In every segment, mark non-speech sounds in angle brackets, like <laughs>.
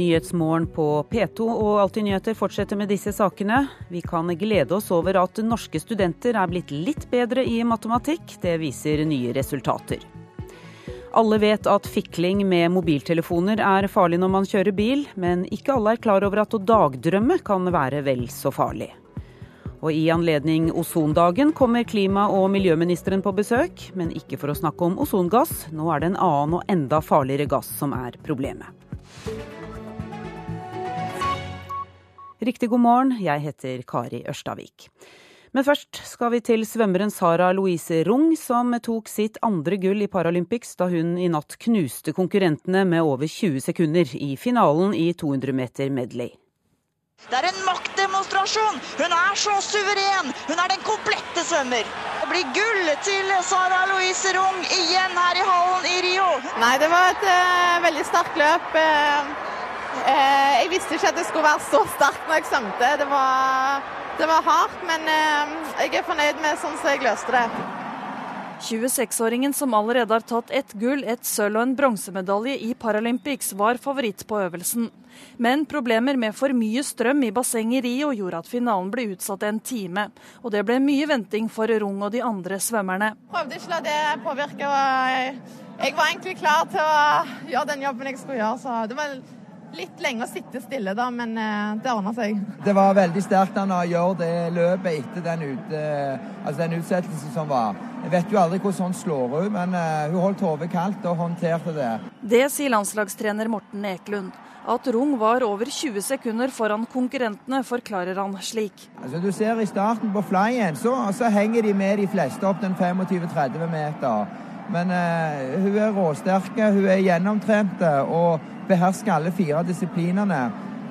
Nyhetsmorgen på P2 og Alltid nyheter fortsetter med disse sakene. Vi kan glede oss over at norske studenter er blitt litt bedre i matematikk. Det viser nye resultater. Alle vet at fikling med mobiltelefoner er farlig når man kjører bil, men ikke alle er klar over at å dagdrømme kan være vel så farlig. Og i anledning ozondagen kommer klima- og miljøministeren på besøk, men ikke for å snakke om ozongass. Nå er det en annen og enda farligere gass som er problemet. Riktig god morgen, jeg heter Kari Ørstavik. Men først skal vi til svømmeren Sara Louise Rung, som tok sitt andre gull i Paralympics da hun i natt knuste konkurrentene med over 20 sekunder i finalen i 200 meter medley. Det er en maktdemonstrasjon! Hun er så suveren! Hun er den komplette svømmer. Det blir gull til Sara Louise Rung igjen her i hallen i Rio. Nei, det var et uh, veldig sterkt løp. Uh, jeg visste ikke at det skulle være så sterkt når jeg svømte. Det var, det var hardt, men jeg er fornøyd med sånn som jeg løste det. 26-åringen som allerede har tatt ett gull, et sølv og en bronsemedalje i Paralympics, var favoritt på øvelsen. Men problemer med for mye strøm i bassenget i Rio gjorde at finalen ble utsatt en time. Og det ble mye venting for Rung og de andre svømmerne. Prøvde ikke å la det påvirke. jeg var egentlig klar til å gjøre den jobben jeg skulle gjøre. så det var litt lenge å sitte stille, da, men eh, det ordna seg. Det var veldig sterkt av henne å gjøre det løpet etter den, ut, altså den utsettelsen som var. Jeg vet jo aldri hvordan sånn slår ut, men uh, hun holdt hodet kaldt og håndterte det. Det sier landslagstrener Morten Eklund. At Rung var over 20 sekunder foran konkurrentene, forklarer han slik. Altså, du ser I starten på flyen så, så henger de med de fleste opp den 25-30 meter. Men uh, hun er råsterke, hun er gjennomtrente og behersker alle fire disiplinene.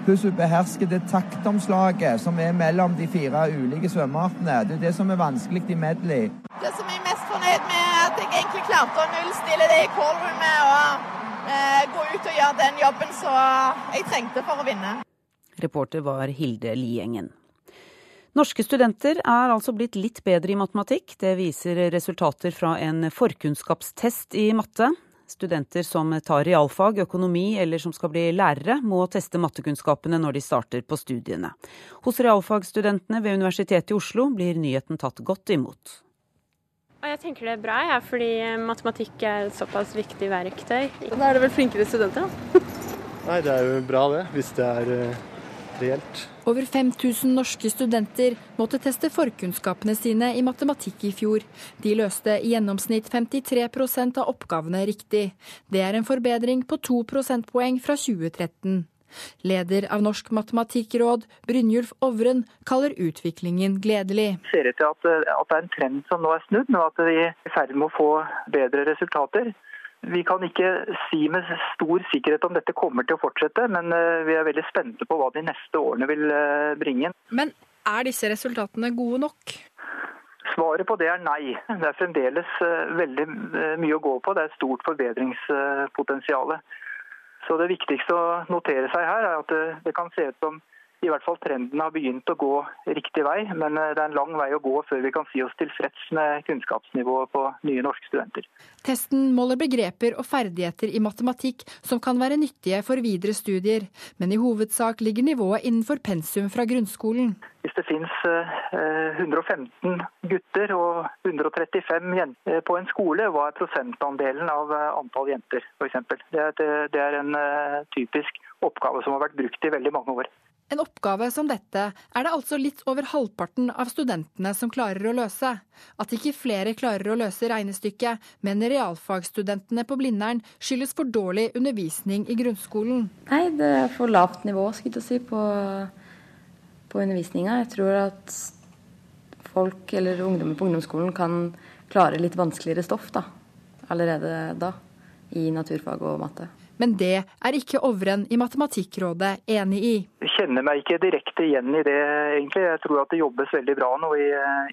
Pluss hun behersker det taktomslaget som er mellom de fire ulike svømmeartene. Det er det som er vanskelig i medley. Det som jeg er mest fornøyd med, er at jeg egentlig klarte å nullstille det i callroomet og eh, gå ut og gjøre den jobben som jeg trengte for å vinne. Reporter var Hilde Liengen. Norske studenter er altså blitt litt bedre i matematikk. Det viser resultater fra en forkunnskapstest i matte. Studenter som tar realfag, økonomi eller som skal bli lærere, må teste mattekunnskapene når de starter på studiene. Hos realfagsstudentene ved Universitetet i Oslo blir nyheten tatt godt imot. Jeg tenker det er bra, ja, fordi matematikk er et såpass viktig verktøy. Da er det vel flinkere studenter, da? Nei, det er jo bra det, hvis det er eh, reelt. Over 5000 norske studenter måtte teste forkunnskapene sine i matematikk i fjor. De løste i gjennomsnitt 53% av oppgavene riktig. Det er en forbedring på to prosentpoeng fra 2013. Leder av Norsk matematikkråd, Brynjulf Ovren, kaller utviklingen gledelig. Det ser ut til at, at det er en trend som nå er snudd, nå at vi er i ferd med å få bedre resultater. Vi kan ikke si med stor sikkerhet om dette kommer til å fortsette, men eh, vi er veldig spente på hva de neste årene vil eh, bringe. Men er disse resultatene gode nok? Svaret på det er nei. Det er fremdeles eh, veldig mye å gå på. Det er et stort forbedringspotensial. Så Det viktigste å notere seg her er at det kan se ut som i hvert fall trenden har begynt å gå riktig vei, men eh, det er en lang vei å gå før vi kan si oss tilfreds med kunnskapsnivået på nye norske studenter. Testen måler begreper og ferdigheter i matematikk som kan være nyttige for videre studier, men i hovedsak ligger nivået innenfor pensum fra grunnskolen. Hvis det finnes 115 eh, gutter og 135 jenter på en skole, hva er prosentandelen av eh, antall jenter f.eks.? Det er en typisk oppgave som har vært brukt i veldig mange år. En oppgave som dette er det altså litt over halvparten av studentene som klarer å løse. At ikke flere klarer å løse regnestykket, mener realfagsstudentene på Blindern skyldes for dårlig undervisning i grunnskolen. Nei, det er for lavt nivå skulle jeg si, på, på undervisninga. Jeg tror at folk eller ungdommer på ungdomsskolen kan klare litt vanskeligere stoff da, allerede da, i naturfag og matte. Men det er ikke Ovren i Matematikkrådet enig i. Jeg kjenner meg ikke direkte igjen i det, egentlig. Jeg tror at det jobbes veldig bra nå i,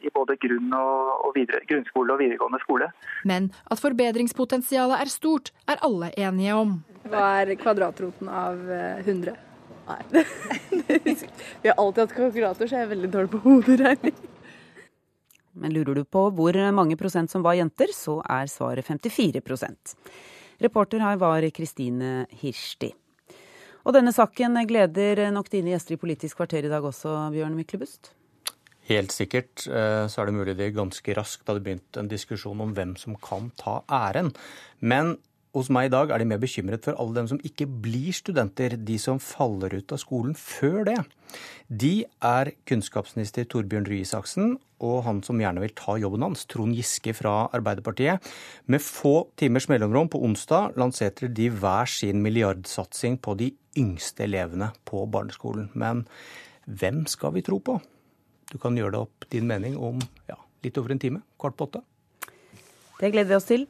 i både grunn og, og videre, grunnskole og videregående skole. Men at forbedringspotensialet er stort, er alle enige om. Hva er kvadratroten av 100? Eh, Nei. <laughs> Vi har alltid hatt kalkulator, så jeg er veldig dårlig på hoderegning. Men lurer du på hvor mange prosent som var jenter, så er svaret 54 Reporter her var Kristine Hirsti. Og denne saken gleder nok dine gjester i Politisk kvarter i dag også, Bjørn Myklebust? Helt sikkert eh, så er det mulig det ganske raskt hadde begynt en diskusjon om hvem som kan ta æren. Men hos meg i dag er de mer bekymret for alle dem som ikke blir studenter, de som faller ut av skolen før det. De er kunnskapsminister Torbjørn Røe Isaksen og han som gjerne vil ta jobben hans, Trond Giske fra Arbeiderpartiet. Med få timers mellomrom på onsdag lanserte de hver sin milliardsatsing på de yngste elevene på barneskolen. Men hvem skal vi tro på? Du kan gjøre det opp din mening om ja, litt over en time. Kvart på åtte. Det gleder vi oss til.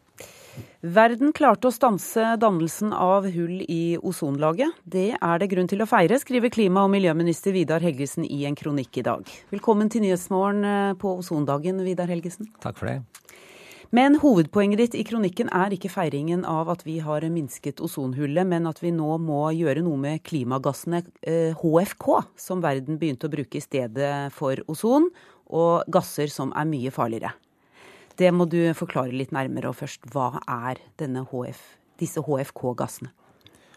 Verden klarte å stanse dannelsen av hull i ozonlaget. Det er det grunn til å feire, skriver klima- og miljøminister Vidar Helgesen i en kronikk i dag. Velkommen til Nyhetsmorgen eh, på ozondagen, Vidar Helgesen. Takk for det. Men hovedpoenget ditt i kronikken er ikke feiringen av at vi har minsket ozonhullet, men at vi nå må gjøre noe med klimagassene HFK, eh, som verden begynte å bruke i stedet for ozon, og gasser som er mye farligere. Det må du forklare litt nærmere. Og først, hva er HF, disse HFK-gassene?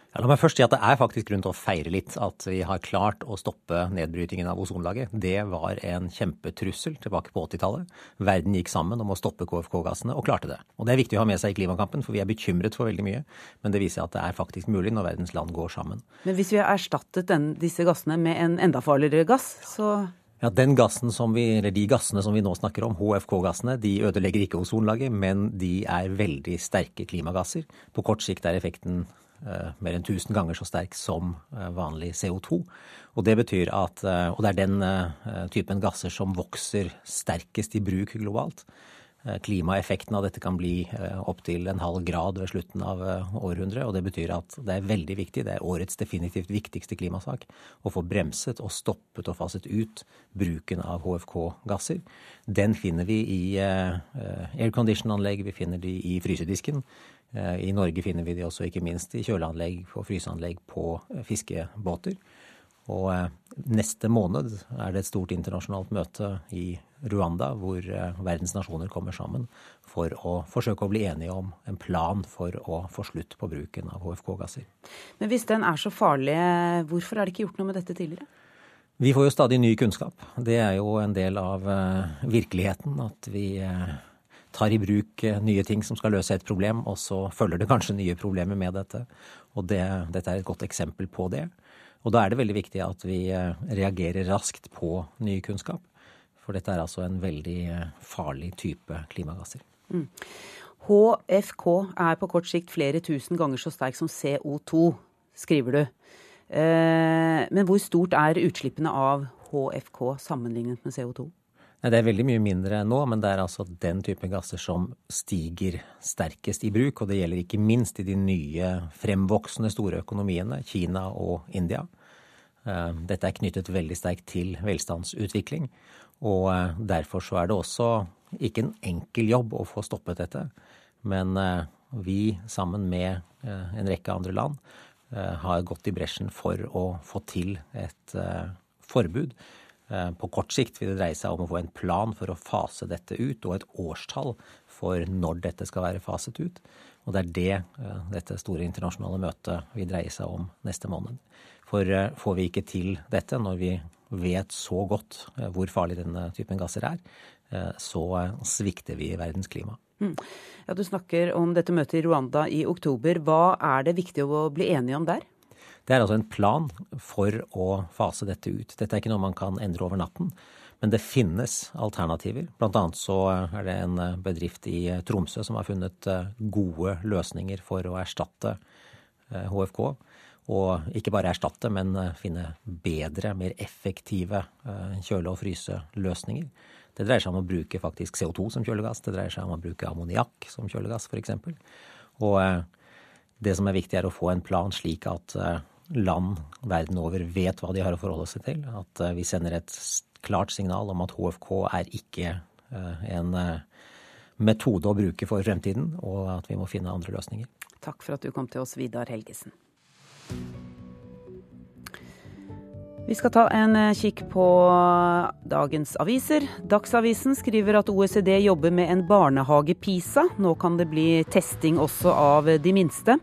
Ja, la meg først si at Det er faktisk grunn til å feire litt at vi har klart å stoppe nedbrytingen av ozonlaget. Det var en kjempetrussel tilbake på 80-tallet. Verden gikk sammen om å stoppe KFK-gassene, og klarte det. Og Det er viktig å ha med seg i klimakampen, for vi er bekymret for veldig mye. Men det viser at det er faktisk mulig når verdens land går sammen. Men hvis vi har erstattet den, disse gassene med en enda farligere gass, så ja, den gassen som vi, eller De gassene som vi nå snakker om, HFK-gassene, de ødelegger ikke ozonlaget, men de er veldig sterke klimagasser. På kort sikt er effekten Eh, mer enn 1000 ganger så sterk som eh, vanlig CO2. Og det betyr at, eh, og det er den typen gasser som vokser sterkest i bruk globalt. Klimaeffekten av dette kan bli opptil en halv grad ved slutten av århundret. Og det betyr at det er veldig viktig, det er årets definitivt viktigste klimasak, å få bremset og stoppet og faset ut bruken av HFK-gasser. Den finner vi i aircondition-anlegg, vi finner de i frysedisken. Eh, I Norge finner vi de også ikke minst i kjøleanlegg og fryseanlegg på eh, fiskebåter. Og eh, neste måned er det et stort internasjonalt møte i Rwanda hvor verdens nasjoner kommer sammen for å forsøke å bli enige om en plan for å få slutt på bruken av HFK-gasser. Men hvis den er så farlig, hvorfor er det ikke gjort noe med dette tidligere? Vi får jo stadig ny kunnskap. Det er jo en del av virkeligheten at vi tar i bruk eh, nye ting som skal løse et problem, og så følger det kanskje nye problemer med dette. Og det, dette er et godt eksempel på det. Og da er det veldig viktig at vi eh, reagerer raskt på ny kunnskap. For dette er altså en veldig eh, farlig type klimagasser. Mm. HFK er på kort sikt flere tusen ganger så sterk som CO2, skriver du. Men hvor stort er utslippene av HFK sammenlignet med CO2? Nei, Det er veldig mye mindre nå, men det er altså den type gasser som stiger sterkest i bruk. Og det gjelder ikke minst i de nye fremvoksende store økonomiene, Kina og India. Eh, dette er knyttet veldig sterkt til velstandsutvikling. Og eh, derfor så er det også ikke en enkel jobb å få stoppet dette. Men eh, vi sammen med en rekke andre land har gått i bresjen for å få til et forbud Eh, på kort sikt vil det dreie seg om å få en plan for å fase dette ut, og et årstall for når dette skal være faset ut. Og det er det eh, dette store internasjonale møtet vil dreie seg om neste måned. For eh, får vi ikke til dette, når vi vet så godt hvor farlig denne typen gasser er, så svikter vi verdens klima. Mm. Ja, du snakker om dette møtet i Rwanda i oktober. Hva er det viktig å bli enige om der? Det er altså en plan for å fase dette ut. Dette er ikke noe man kan endre over natten. Men det finnes alternativer. Blant annet så er det en bedrift i Tromsø som har funnet eh, gode løsninger for å erstatte HFK. Eh, og ikke bare erstatte, men eh, finne bedre, mer effektive kjøle- og fryseløsninger. Det dreier seg om å bruke faktisk CO2 som kjølegass. Det dreier seg om å bruke ammoniakk som kjølegass, f.eks. Og det som er viktig, er å få en plan slik at land verden over vet hva de har å forholde seg til. At eh, vi sender et klart signal om at HFK er ikke eh, en eh, metode å bruke for fremtiden, og at vi må finne andre løsninger. Takk for at du kom til oss, Vidar Helgesen. Vi skal ta en kikk på dagens aviser. Dagsavisen skriver at OECD jobber med en barnehage-PISA. Nå kan det bli testing også av de minste.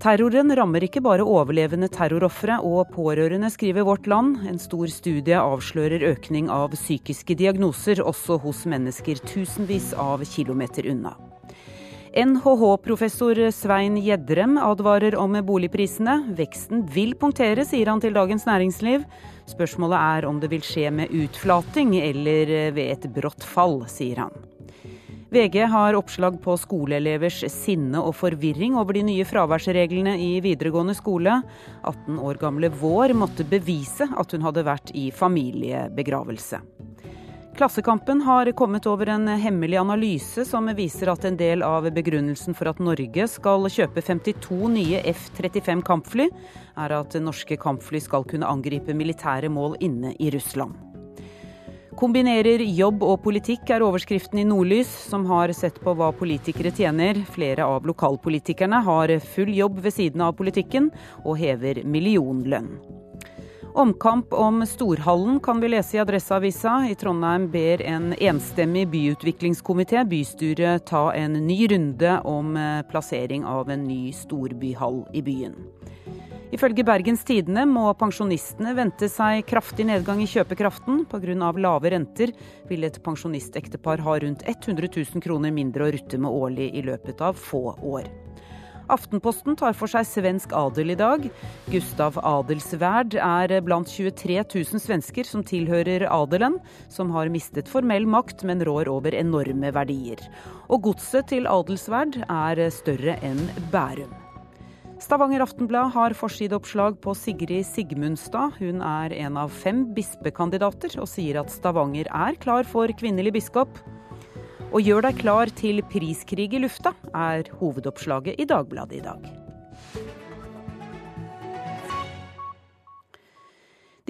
Terroren rammer ikke bare overlevende terrorofre og pårørende, skriver Vårt Land. En stor studie avslører økning av psykiske diagnoser også hos mennesker tusenvis av kilometer unna. NHH-professor Svein Gjedrem advarer om boligprisene. Veksten vil punktere, sier han til Dagens Næringsliv. Spørsmålet er om det vil skje med utflating eller ved et brått fall, sier han. VG har oppslag på skoleelevers sinne og forvirring over de nye fraværsreglene i videregående skole. 18 år gamle Vår måtte bevise at hun hadde vært i familiebegravelse. Klassekampen har kommet over en hemmelig analyse som viser at en del av begrunnelsen for at Norge skal kjøpe 52 nye F-35 kampfly, er at norske kampfly skal kunne angripe militære mål inne i Russland. Kombinerer jobb og politikk, er overskriften i Nordlys, som har sett på hva politikere tjener. Flere av lokalpolitikerne har full jobb ved siden av politikken, og hever millionlønn. Omkamp om Storhallen kan vi lese i Adresseavisa. I Trondheim ber en enstemmig byutviklingskomité bystyret ta en ny runde om eh, plassering av en ny storbyhall i byen. Ifølge Bergens Tidende må pensjonistene vente seg kraftig nedgang i kjøpekraften. Pga. lave renter vil et pensjonistektepar ha rundt 100 000 kroner mindre å rutte med årlig i løpet av få år. Aftenposten tar for seg svensk adel i dag. Gustav Adelsverd er blant 23 000 svensker som tilhører adelen, som har mistet formell makt, men rår over enorme verdier. Og godset til Adelsverd er større enn Bærum. Stavanger Aftenblad har forsideoppslag på Sigrid Sigmundstad. Hun er en av fem bispekandidater, og sier at Stavanger er klar for kvinnelig biskop. Og gjør deg klar til priskrig i lufta, er hovedoppslaget i Dagbladet i dag.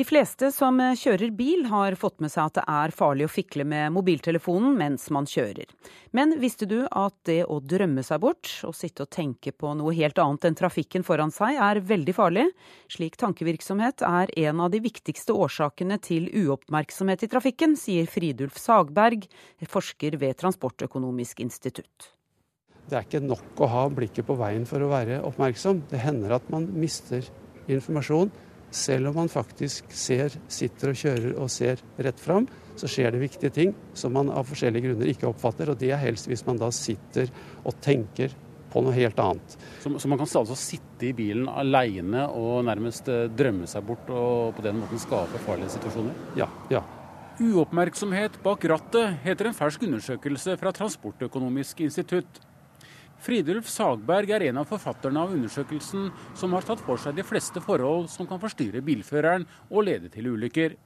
De fleste som kjører bil har fått med seg at det er farlig å fikle med mobiltelefonen mens man kjører. Men visste du at det å drømme seg bort og sitte og tenke på noe helt annet enn trafikken foran seg, er veldig farlig? Slik tankevirksomhet er en av de viktigste årsakene til uoppmerksomhet i trafikken, sier Fridulf Sagberg, forsker ved Transportøkonomisk institutt. Det er ikke nok å ha blikket på veien for å være oppmerksom. Det hender at man mister informasjon selv om man faktisk ser, sitter og kjører og ser rett fram, så skjer det viktige ting som man av forskjellige grunner ikke oppfatter. Og det er helst hvis man da sitter og tenker på noe helt annet. Så, så man kan altså sitte i bilen alene og nærmest eh, drømme seg bort og på den måten skape farlige situasjoner? Ja. ja. Uoppmerksomhet bak rattet heter en fersk undersøkelse fra Transportøkonomisk institutt. Fridulf Sagberg er en av forfatterne av undersøkelsen som har tatt for seg de fleste forhold som kan forstyrre bilføreren og lede til ulykker.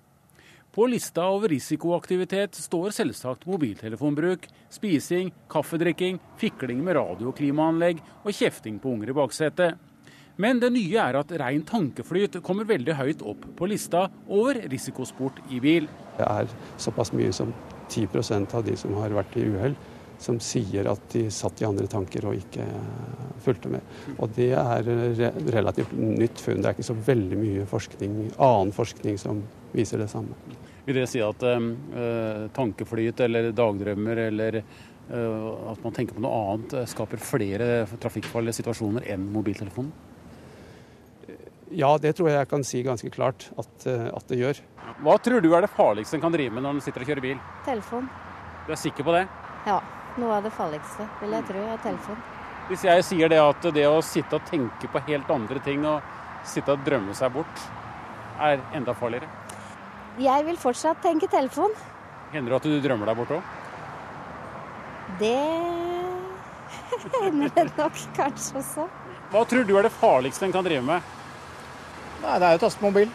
På lista over risikoaktivitet står selvsagt mobiltelefonbruk, spising, kaffedrikking, fikling med radio- og og kjefting på unger i baksetet. Men det nye er at rein tankeflyt kommer veldig høyt opp på lista over risikosport i bil. Det er såpass mye som 10% av de som har vært i uhell som sier at de satt i andre tanker og ikke fulgte med. Og det er relativt nytt funn. Det er ikke så veldig mye forskning, annen forskning som viser det samme. Vil det si at uh, tankeflyt eller dagdrømmer eller uh, at man tenker på noe annet, skaper flere trafikkfarlige situasjoner enn mobiltelefonen? Ja, det tror jeg jeg kan si ganske klart at, at, det gjør. Hva tror du er det farligste en kan drive med når en sitter og kjører bil? Telefon. Du er sikker på det? Ja. Noe av det farligste, vil jeg tro, er telefon. Hvis jeg sier det at det å sitte og tenke på helt andre ting og sitte og drømme seg bort, er enda farligere? Jeg vil fortsatt tenke telefon. Hender det at du drømmer deg bort òg? Det hender det nok kanskje også. Hva tror du er det farligste en kan drive med? Nei, Det er jo å taste mobil.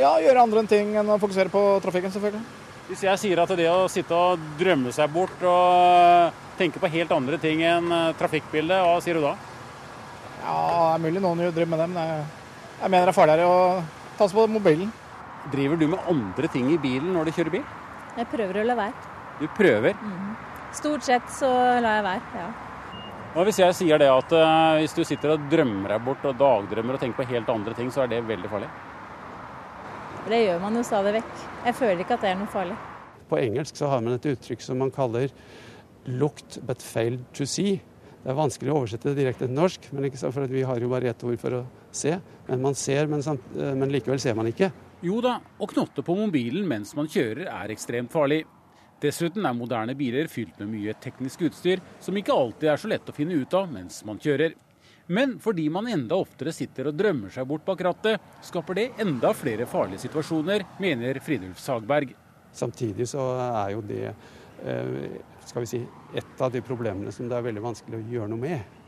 Ja, gjøre andre ting enn å fokusere på trafikken, selvfølgelig. Hvis jeg sier at det å sitte og drømme seg bort og tenke på helt andre ting enn eh, trafikkbildet, hva sier du da? Ja, det er mulig noen drømmer med det, men jeg mener det er farligere å ta seg på mobilen. Driver du med andre ting i bilen når du kjører bil? Jeg prøver å la være. Du prøver? Mm. Stort sett så lar jeg være, ja. Og hvis jeg sier det at uh, hvis du sitter og drømmer deg bort og dagdrømmer og tenker på helt andre ting, så er det veldig farlig? Det gjør man jo stadig vekk. Jeg føler ikke at det er noe farlig. På engelsk så har man et uttrykk som man kaller 'looked but failed to see'. Det er vanskelig å oversette det direkte til norsk, men ikke sant, for vi har jo bare ett ord for å se. Men man ser, men, samt, eh, men likevel ser man ikke. Jo da, å knotte på mobilen mens man kjører er ekstremt farlig. Dessuten er moderne biler fylt med mye teknisk utstyr som ikke alltid er så lett å finne ut av mens man kjører. Men fordi man enda oftere sitter og drømmer seg bort bak rattet, skaper det enda flere farlige situasjoner, mener Fridulf Sagberg. Samtidig så er jo det eh, skal vi si, et av de problemene som det er veldig vanskelig å gjøre noe med.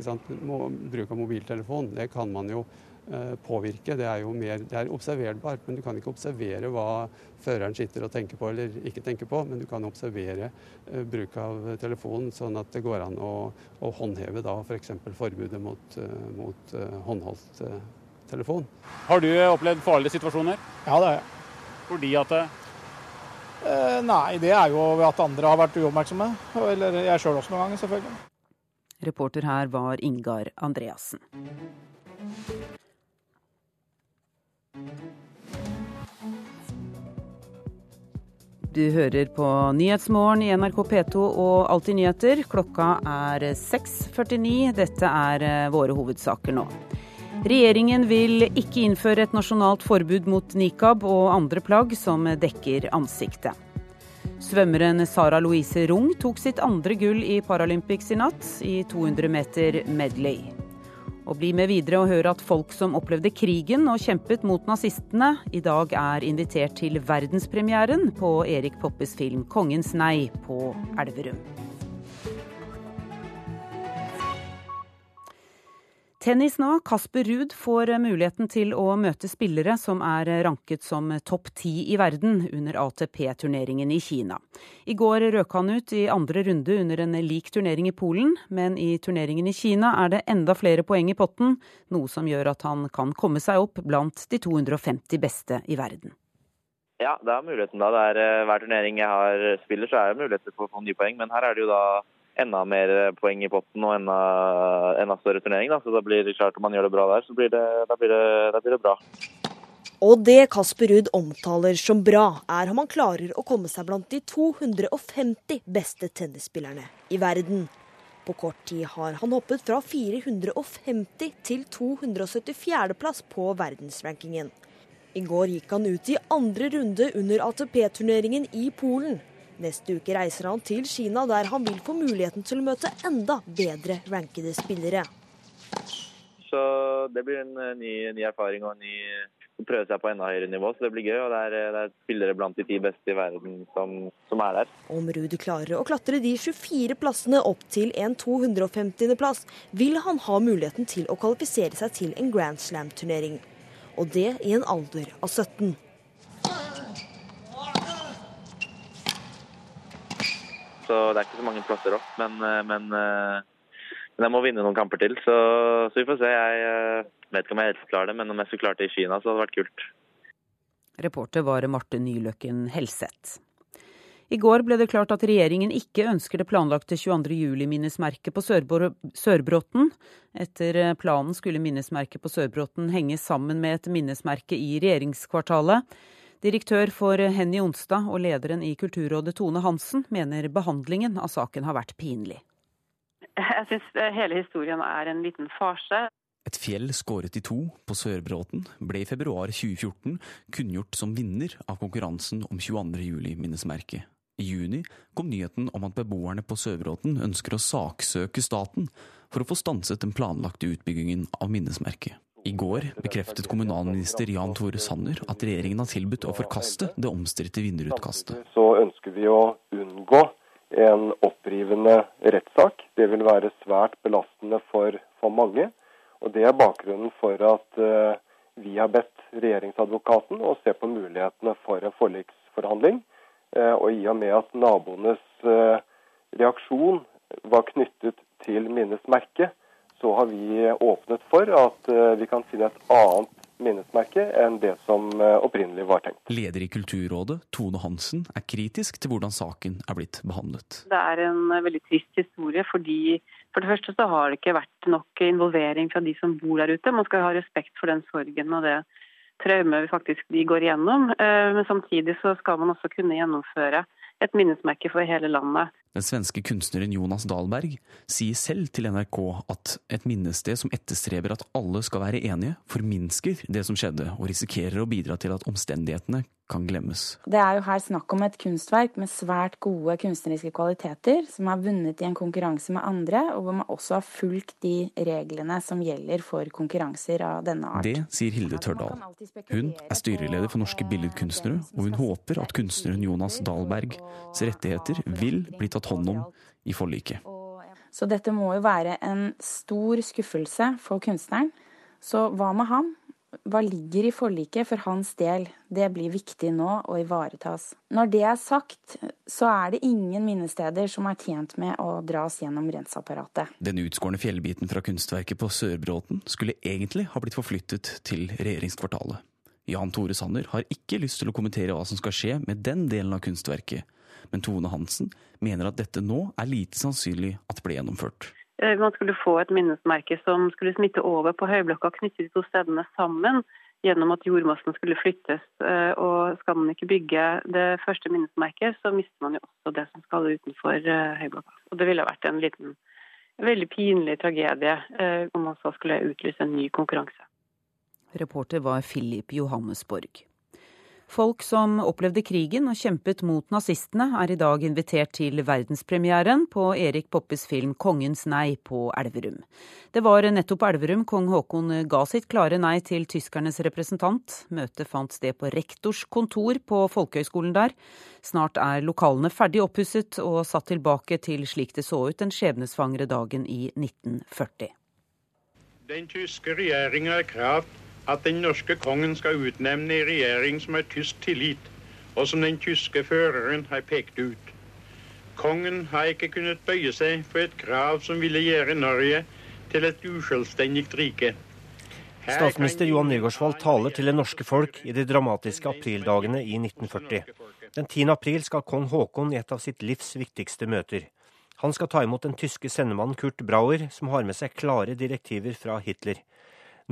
Bruk av mobiltelefon, det kan man jo påvirke. Det er jo mer, det er observerbart, men du kan ikke observere hva føreren sitter og tenker på eller ikke tenker på. Men du kan observere uh, bruk av telefonen, sånn at det går an å, å håndheve da f.eks. For forbudet mot, uh, mot håndholdt telefon. Har du opplevd farlige situasjoner? Ja, det har jeg. Fordi at Eh, nei, det er jo ved at andre har vært uoppmerksomme. Eller jeg sjøl også noen ganger, selvfølgelig. Reporter her var Ingar Andreassen. Du hører på Nyhetsmorgen i NRK P2 og Alltid nyheter. Klokka er 6.49. Dette er eh, våre hovedsaker nå. Regjeringen vil ikke innføre et nasjonalt forbud mot nikab og andre plagg som dekker ansiktet. Svømmeren Sara Louise Rung tok sitt andre gull i Paralympics i natt, i 200 meter medley. Og bli med videre og høre at folk som opplevde krigen og kjempet mot nazistene, i dag er invitert til verdenspremieren på Erik Poppes film 'Kongens nei' på Elverum. Tennis nå. Kasper Ruud får muligheten til å møte spillere som er ranket som topp ti i verden under ATP-turneringen i Kina. I går røk han ut i andre runde under en lik turnering i Polen, men i turneringen i Kina er det enda flere poeng i potten, noe som gjør at han kan komme seg opp blant de 250 beste i verden. Ja, det er muligheten da. Det er eh, Hver turnering jeg har spiller, så er det muligheter for å få nye poeng, men her er det jo da enda mer poeng i potten og enda, enda større turnering. Da. Så da blir det klart om man gjør det bra der, så blir det, da, blir det, da blir det bra. Og det Kasper Ruud omtaler som bra, er om han klarer å komme seg blant de 250 beste tennisspillerne i verden. På kort tid har han hoppet fra 450 til 274.-plass på verdensrankingen. I går gikk han ut i andre runde under ATP-turneringen i Polen. Neste uke reiser han til Kina, der han vil få muligheten til å møte enda bedre rankede spillere. Så det blir en ny, ny erfaring og en ny å prøve seg på enda høyere nivå. Så det blir gøy. Og det er, det er spillere blant de ti beste i verden som, som er der. Om Ruud klarer å klatre de 24 plassene opp til en 250.-plass, vil han ha muligheten til å kvalifisere seg til en Grand Slam-turnering. Og det i en alder av 17. Så det er ikke så mange plasser opp. Men, eh, men, eh, men jeg må vinne noen kamper til, så, så vi får se. Jeg eh, vet ikke om jeg helt klarer det, men om jeg skulle klart det i Kina, så hadde det vært kult. Reporter var Marte Nyløkken Helseth. I går ble det klart at regjeringen ikke ønsker det planlagte 22. juli-minnesmerket på Sørbråten. Etter planen skulle minnesmerket på Sørbråten henge sammen med et minnesmerke i regjeringskvartalet. Direktør for Henny Onstad og lederen i Kulturrådet Tone Hansen mener behandlingen av saken har vært pinlig. Jeg syns hele historien er en liten farse. Et fjell skåret i to på Sørbråten ble i februar 2014 kunngjort som vinner av konkurransen om 22. juli-minnesmerket. I juni kom nyheten om at beboerne på Sørbråten ønsker å saksøke staten for å få stanset den planlagte utbyggingen av minnesmerket. I går bekreftet kommunalminister Jan Tore Sanner at regjeringen har tilbudt å forkaste det omstridte vinnerutkastet. Så ønsker vi å unngå en opprivende rettssak. Det vil være svært belastende for, for mange. Og Det er bakgrunnen for at uh, vi har bedt regjeringsadvokaten å se på mulighetene for en forliksforhandling. Uh, og i og med at naboenes uh, reaksjon var knyttet til minnesmerket, så har vi åpnet for at eh, vi kan finne et annet minnesmerke enn det som eh, opprinnelig var tenkt. Leder i Kulturrådet, Tone Hansen, er kritisk til hvordan saken er blitt behandlet. Det er en eh, veldig trist historie fordi for det første så har det ikke vært nok involvering fra de som bor der ute. Man skal ha respekt for den sorgen og det traumet vi faktisk de går igjennom. Men samtidig så skal man også kunne gjennomføre et minnesmerke for hele landet. Den svenske kunstneren Jonas Dahlberg sier selv til NRK at et minnested som etterstreber at alle skal være enige, forminsker det som skjedde, og risikerer å bidra til at omstendighetene kan glemmes. Det er jo her snakk om et kunstverk med svært gode kunstneriske kvaliteter, som har vunnet i en konkurranse med andre, og hvor man også har fulgt de reglene som gjelder for konkurranser av denne art. Det sier Hilde Tørdal. Hun er styreleder for Norske Billedkunstnere, og hun håper at kunstneren Jonas Dahlbergs rettigheter vil bli tatt hånd om i forliket. Så dette må jo være en stor skuffelse for kunstneren. Så hva med ham? Hva ligger i forliket for hans del, det blir viktig nå å ivaretas. Når det er sagt, så er det ingen minnesteder som er tjent med å dras gjennom renseapparatet. Den utskårne fjellbiten fra kunstverket på Sørbråten skulle egentlig ha blitt forflyttet til regjeringskvartalet. Jan Tore Sanner har ikke lyst til å kommentere hva som skal skje med den delen av kunstverket, men Tone Hansen mener at dette nå er lite sannsynlig at ble gjennomført. Eh, man skulle få et minnesmerke som skulle smitte over på Høyblokka og knytte de to stedene sammen gjennom at jordmassen skulle flyttes. Eh, og skal man ikke bygge det første minnesmerket, så mister man jo også det som skal utenfor eh, Høyblokka. Og det ville vært en liten, veldig pinlig tragedie om man så skulle utlyse en ny konkurranse. Reporter var Philip Johannesborg. Folk som opplevde krigen og kjempet mot nazistene, er i dag invitert til verdenspremieren på Erik Poppes film 'Kongens nei' på Elverum. Det var nettopp på Elverum kong Haakon ga sitt klare nei til tyskernes representant. Møtet fant sted på rektors kontor på Folkehøgskolen der. Snart er lokalene ferdig oppusset og satt tilbake til slik det så ut den skjebnesvangre dagen i 1940. Den tyske regjeringa har kravd at den norske kongen skal utnevne en regjering som har tysk tillit, og som den tyske føreren har pekt ut. Kongen har ikke kunnet bøye seg for et krav som ville gjøre Norge til et uselvstendig rike. Statsminister Johan Nygaardsvold taler til det norske folk i de dramatiske aprildagene i 1940. Den 10. april skal kong Haakon i et av sitt livs viktigste møter. Han skal ta imot den tyske sendemannen Kurt Brauer, som har med seg klare direktiver fra Hitler.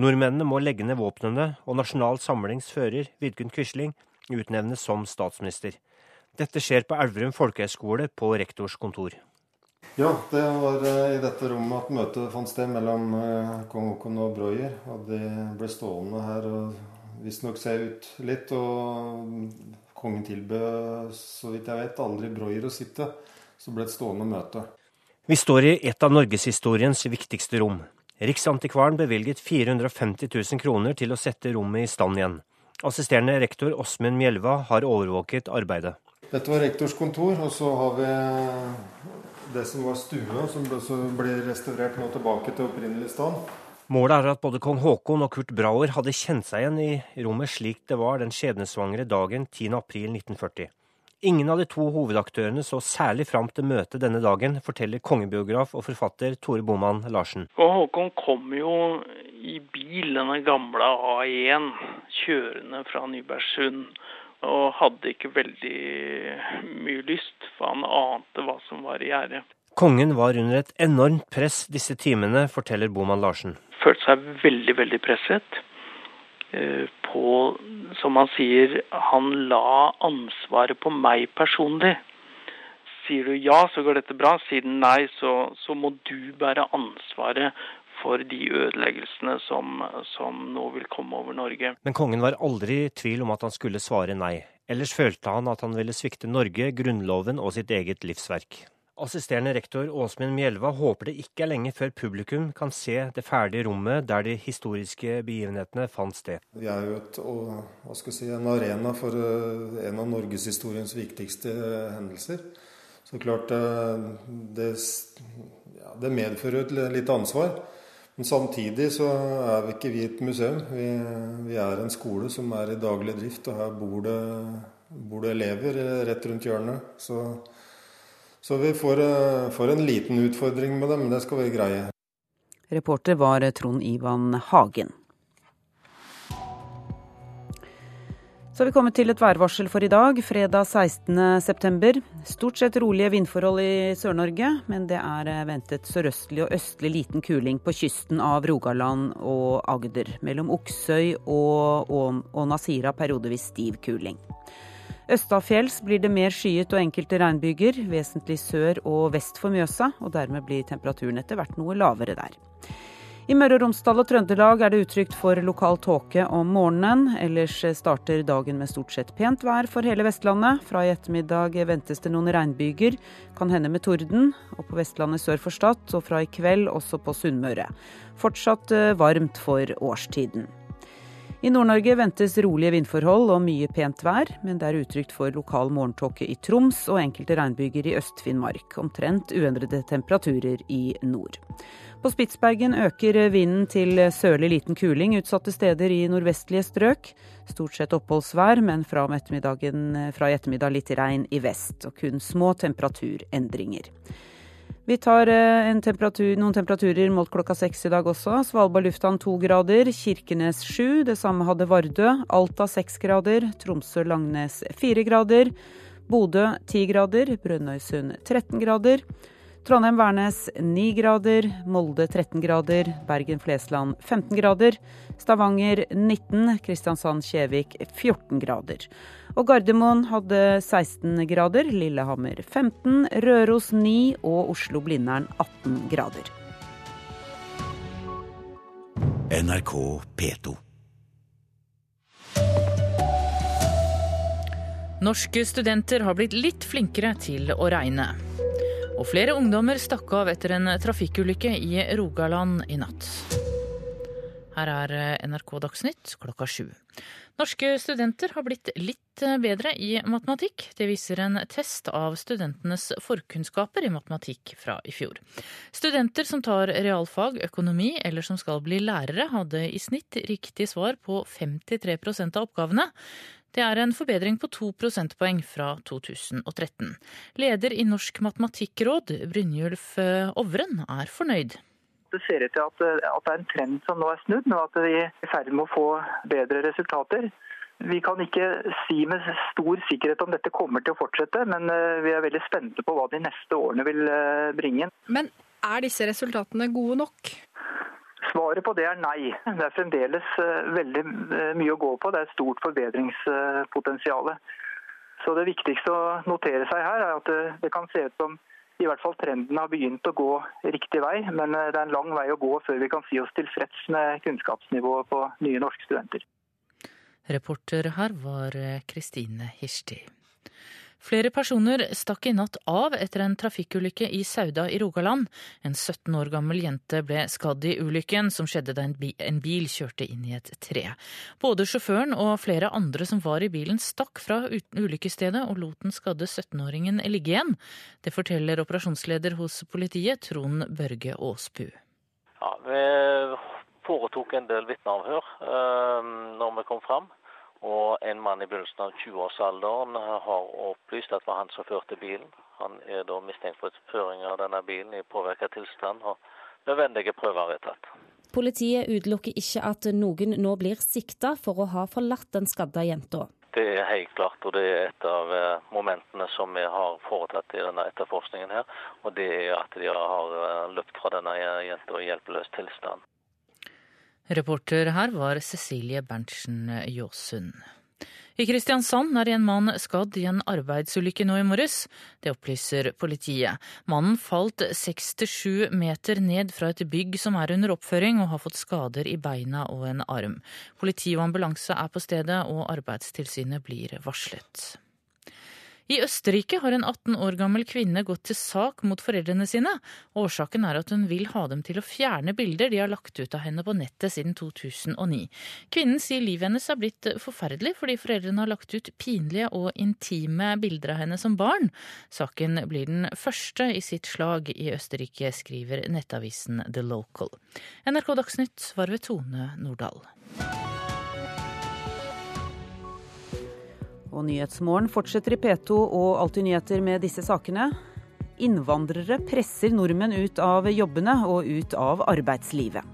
Nordmennene må legge ned våpnene, og Nasjonal Samlings fører, Vidkun Quisling, utnevnes som statsminister. Dette skjer på Elverum folkehøgskole på rektors kontor. Ja, det var eh, i dette rommet at møtet fant sted mellom eh, kong Haakon og Breuer. Og det ble stående her og visstnok se ut litt. Og kongen tilbød, så vidt jeg vet, aldri Breuer å sitte. Så ble det et stående møte. Vi står i et av norgeshistoriens viktigste rom. Riksantikvaren bevilget 450 000 kroner til å sette rommet i stand igjen. Assisterende rektor Åsmund Mjelva har overvåket arbeidet. Dette var rektors kontor, og så har vi det som var stua, som ble restaurert nå tilbake til opprinnelig stand. Målet er at både kong Haakon og Kurt Brauer hadde kjent seg igjen i rommet slik det var den skjebnesvangre dagen 10.4.1940. Ingen av de to hovedaktørene så særlig fram til møtet denne dagen, forteller kongebiograf og forfatter Tore Boman Larsen. Og Håkon kom jo i bil, denne gamle A1, kjørende fra Nybergsund. Og hadde ikke veldig mye lyst, for han ante hva som var i gjære. Kongen var under et enormt press disse timene, forteller Boman Larsen. Følte seg veldig, veldig presset. Eh, på, som han sier, han la ansvaret på meg personlig. Sier du ja, så går dette bra. Sier den nei, så, så må du bære ansvaret for de ødeleggelsene som, som, nå vil komme over Norge. Men kongen var aldri i tvil om at han skulle svare nei. Ellers følte han at han ville svikte Norge, Grunnloven og sitt eget livsverk. Assisterende rektor Åsmund Mjelva håper det ikke er lenge før publikum kan se det ferdige rommet der de historiske begivenhetene fant sted. Vi er jo et, og, si, en arena for uh, en av norgeshistoriens viktigste hendelser. Så klart uh, det, ja, det, medfører et litt ansvar. Men samtidig så er vi ikke vi et museum. Vi, vi er en skole som er i daglig drift, og her bor det, bor det elever rett rundt hjørnet. Så så vi får, eh, får, en liten utfordring med det, men det skal vi greie. Reporter var Trond Ivan Hagen. Så har vi kommet til et værvarsel for i dag, fredag 16.9. Stort sett rolige vindforhold i Sør-Norge, men det er ventet sørøstlig og østlig liten kuling på kysten av Rogaland og Agder. Mellom Oksøy og, Åna og Nasira periodevis stiv kuling. Østafjells blir det mer skyet og enkelte regnbyger, vesentlig sør og vest for Mjøsa, og dermed blir temperaturen etter hvert noe lavere der. I Møre og Romsdal og Trøndelag er det utrygt for lokal tåke om morgenen. Ellers starter dagen med stort sett pent vær for hele Vestlandet. Fra i ettermiddag ventes det noen regnbyger, kan hende med torden. Og på Vestlandet sør for Stad, og fra i kveld også på Sunnmøre. Fortsatt eh, varmt for årstiden. I Nord-Norge ventes rolige vindforhold og mye pent vær, men det er utrygt for lokal morgentåke i Troms og enkelte regnbyger i Øst-Finnmark. Omtrent uendrede temperaturer i nord. På Spitsbergen øker vinden til sørlig liten kuling utsatte steder i nordvestlige strøk. Stort sett oppholdsvær, men fra, fra i ettermiddag litt regn i vest. Og kun små temperaturendringer. Vi tar eh, temperatur, noen temperaturer målt klokka seks i dag også. Svalbard lufthavn to grader, Kirkenes sju. Det samme hadde Vardø. Alta seks grader, Tromsø-Langnes fire grader. Bodø ti grader, Brønnøysund 13 grader. Trondheim-Værnes 9 grader, Molde 13 grader, Bergen-Flesland 15 grader, Stavanger 19, Kristiansand-Kjevik 14 grader. Og Gardermoen hadde 16 grader, Lillehammer 15, Røros 9 og Oslo-Blindern 18 grader. NRK P2. Norske studenter har blitt litt flinkere til å regne. Og flere ungdommer stakk av etter en trafikkulykke i Rogaland i natt. Her er NRK Dagsnytt klokka sju. Norske studenter har blitt litt bedre i matematikk. Det viser en test av studentenes forkunnskaper i matematikk fra i fjor. Studenter som tar realfag, økonomi eller som skal bli lærere, hadde i snitt riktig svar på 53% av oppgavene. Det er en forbedring på to prosentpoeng fra 2013. Leder i Norsk matematikkråd, Brynjulf eh, Ovren, er fornøyd. Det ser ut til at, eh, at, det er en trend som nå er snudd, men at vi er i ferd med å få bedre resultater. Vi kan ikke si med stor sikkerhet om dette kommer til å fortsette, men eh, vi er veldig spente på hva de neste årene vil bringe. Men er disse resultatene gode nok? Svaret på det er nei. Det er fremdeles eh, veldig eh, mye å gå på. Det er et stort forbedringspotensial. Så Det viktigste å notere seg her er at det kan se ut som i hvert fall trenden har begynt å gå riktig vei, men eh, det er en lang vei å gå før vi kan si oss tilfreds med kunnskapsnivået på nye norske studenter. Reporter her var Kristine Hirsti. Flere personer stakk i natt av etter en trafikkulykke i Sauda i Rogaland. En 17 år gammel jente ble skadd i ulykken som skjedde da en bil kjørte inn i et tre. Både sjåføren og flere andre som var i bilen stakk fra ulykkesstedet og lot den skadde 17-åringen ligge igjen. Det forteller operasjonsleder hos politiet, Trond Børge Aasbu. Ja, vi foretok en del vitneavhør eh, når vi kom fram. Og en mann i begynnelsen av 20-årsalderen har opplyst at det var han som førte bilen. Han er da mistenkt for føring av denne bilen i påvirket tilstand, og nødvendige prøver er tatt. Politiet utelukker ikke at noen nå blir sikta for å ha forlatt den skadda jenta. Det er helt klart, og det er et av eh, momentene som vi har foretatt i denne etterforskningen her. Og det er at de har eh, løpt fra denne jenta i hjelpeløs tilstand. Reporter her var Cecilie Berntsen Jåsund. I Kristiansand er en mann skadd i en arbeidsulykke nå i morges. Det opplyser politiet. Mannen falt seks til sju meter ned fra et bygg som er under oppføring, og har fått skader i beina og en arm. Politi og ambulanse er på stedet, og Arbeidstilsynet blir varslet. I Østerrike har en 18 år gammel kvinne gått til sak mot foreldrene sine. Årsaken er at hun vil ha dem til å fjerne bilder de har lagt ut av henne på nettet siden 2009. Kvinnen sier livet hennes er blitt forferdelig fordi foreldrene har lagt ut pinlige og intime bilder av henne som barn. Saken blir den første i sitt slag i Østerrike, skriver nettavisen The Local. NRK Dagsnytt var ved Tone Nordahl. Og Nyhetsmorgen fortsetter i P2 og Alltid nyheter med disse sakene. Innvandrere presser nordmenn ut av jobbene og ut av arbeidslivet.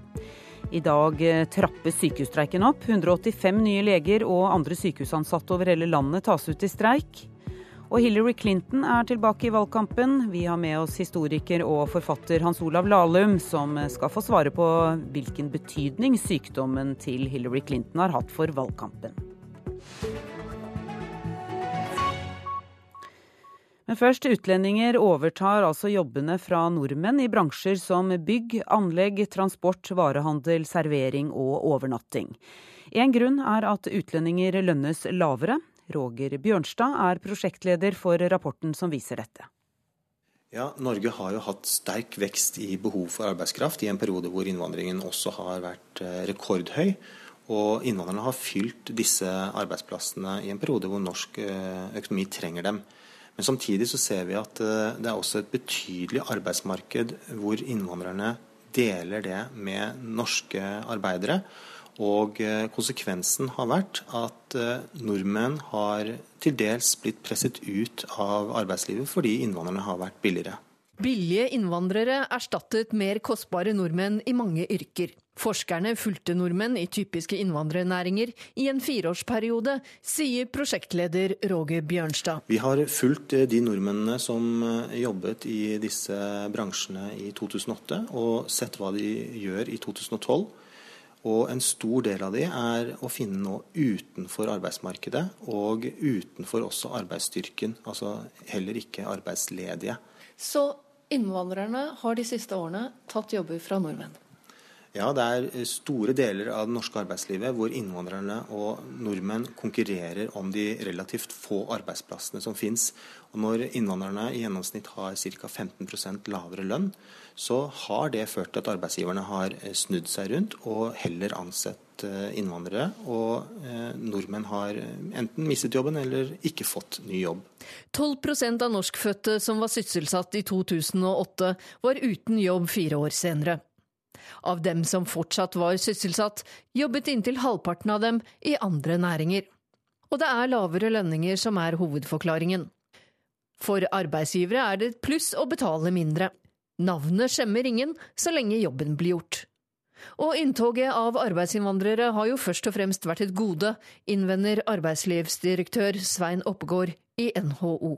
I dag eh, trappes sykehusstreiken opp. 185 nye leger og andre sykehusansatte over hele landet tas ut i streik. Og Hillary Clinton er tilbake i valgkampen. Vi har med oss historiker og forfatter Hans Olav Lahlum, som skal få svare på hvilken betydning sykdommen til Hillary Clinton har hatt for valgkampen. Men først, utlendinger overtar altså jobbene fra nordmenn i bransjer som bygg, anlegg, transport, varehandel, servering og overnatting. En grunn er at utlendinger lønnes lavere. Roger Bjørnstad er prosjektleder for rapporten som viser dette. Ja, Norge har jo hatt sterk vekst i behov for arbeidskraft i en periode hvor innvandringen også har vært eh, rekordhøy. Og innvandrerne har fylt disse arbeidsplassene i en periode hvor norsk eh, økonomi trenger dem. Men samtidig så ser vi at eh, det er også et betydelig arbeidsmarked hvor innvandrerne deler det med norske arbeidere. Og eh, konsekvensen har vært at eh, nordmenn har til dels blitt presset ut av arbeidslivet fordi innvandrerne har vært billigere. Billige innvandrere erstattet mer kostbare nordmenn i mange yrker. Forskerne fulgte nordmenn i typiske innvandrernæringer i en fireårsperiode, sier prosjektleder Roger Bjørnstad. Vi har fulgt eh, de nordmennene som eh, jobbet i disse bransjene i 2008, og sett hva de gjør i 2012. Og en stor del av de er å finne nå utenfor arbeidsmarkedet, og utenfor også arbeidsstyrken. Altså heller ikke arbeidsledige. Så Innvandrerne har de siste årene tatt jobber fra nordmenn. Ja, det er store deler av det norske arbeidslivet hvor innvandrerne og nordmenn konkurrerer om de relativt få arbeidsplassene som finnes. Og når innvandrerne i gjennomsnitt har ca. 15% lavere lønn, så har det ført til at arbeidsgiverne har snudd seg rundt og heller ansett Eh, innvandrere, og eh, nordmenn har enten mistet jobben eller ikke fått ny jobb. 12% av norskfødte som var sysselsatt i 2008, var uten jobb fire år senere. Av dem som fortsatt var sysselsatt, jobbet inntil halvparten av dem i andre næringer. Og det er lavere lønninger som er hovedforklaringen. For arbeidsgivere er det et pluss å betale mindre. Navnet skjemmer ingen så lenge jobben blir gjort. Og inntoget av arbeidsinnvandrere har jo først og fremst vært et gode, innvender arbeidslivsdirektør Svein Oppegård i NHO.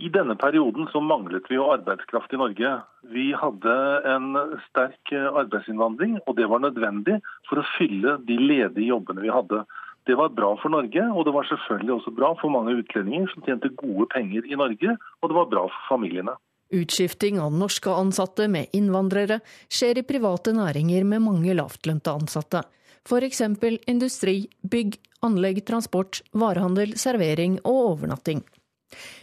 I denne perioden så manglet vi jo arbeidskraft i Norge. Vi hadde en sterk arbeidsinnvandring, og det var nødvendig for å fylle de ledige jobbene vi hadde. Det var bra for Norge, og det var selvfølgelig også bra for mange utlendinger som tjente gode penger i Norge, og det var bra for familiene. Utskifting av norske ansatte med innvandrere skjer i private næringer med mange lavtlønte ansatte. F.eks. industri, bygg, anlegg, transport, varehandel, servering og overnatting.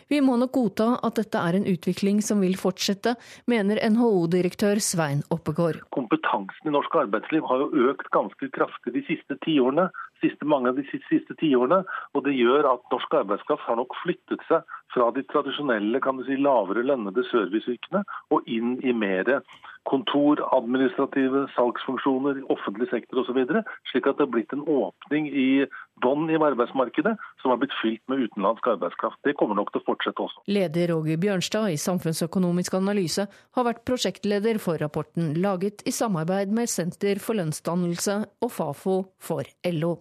Vi må nok godta at dette er en utvikling som vil fortsette, mener NHO-direktør Svein Oppegård. Kompetansen i norsk arbeidsliv har jo økt ganske kraftig de siste tiårene. Siste, mange av de siste tiårene, og det gjør at norsk arbeidskraft har nok flyttet seg fra de tradisjonelle kan du si, lavere lønnede serviceyrkene og inn i mer kontor, administrative, salgsfunksjoner, offentlig sektor osv. Slik at det har blitt en åpning i bånn i arbeidsmarkedet som har blitt fylt med utenlandsk arbeidskraft. Det kommer nok til å fortsette også. Leder Roger Bjørnstad i Samfunnsøkonomisk analyse har vært prosjektleder for rapporten, laget i samarbeid med Senter for lønnsdannelse og Fafo for LO.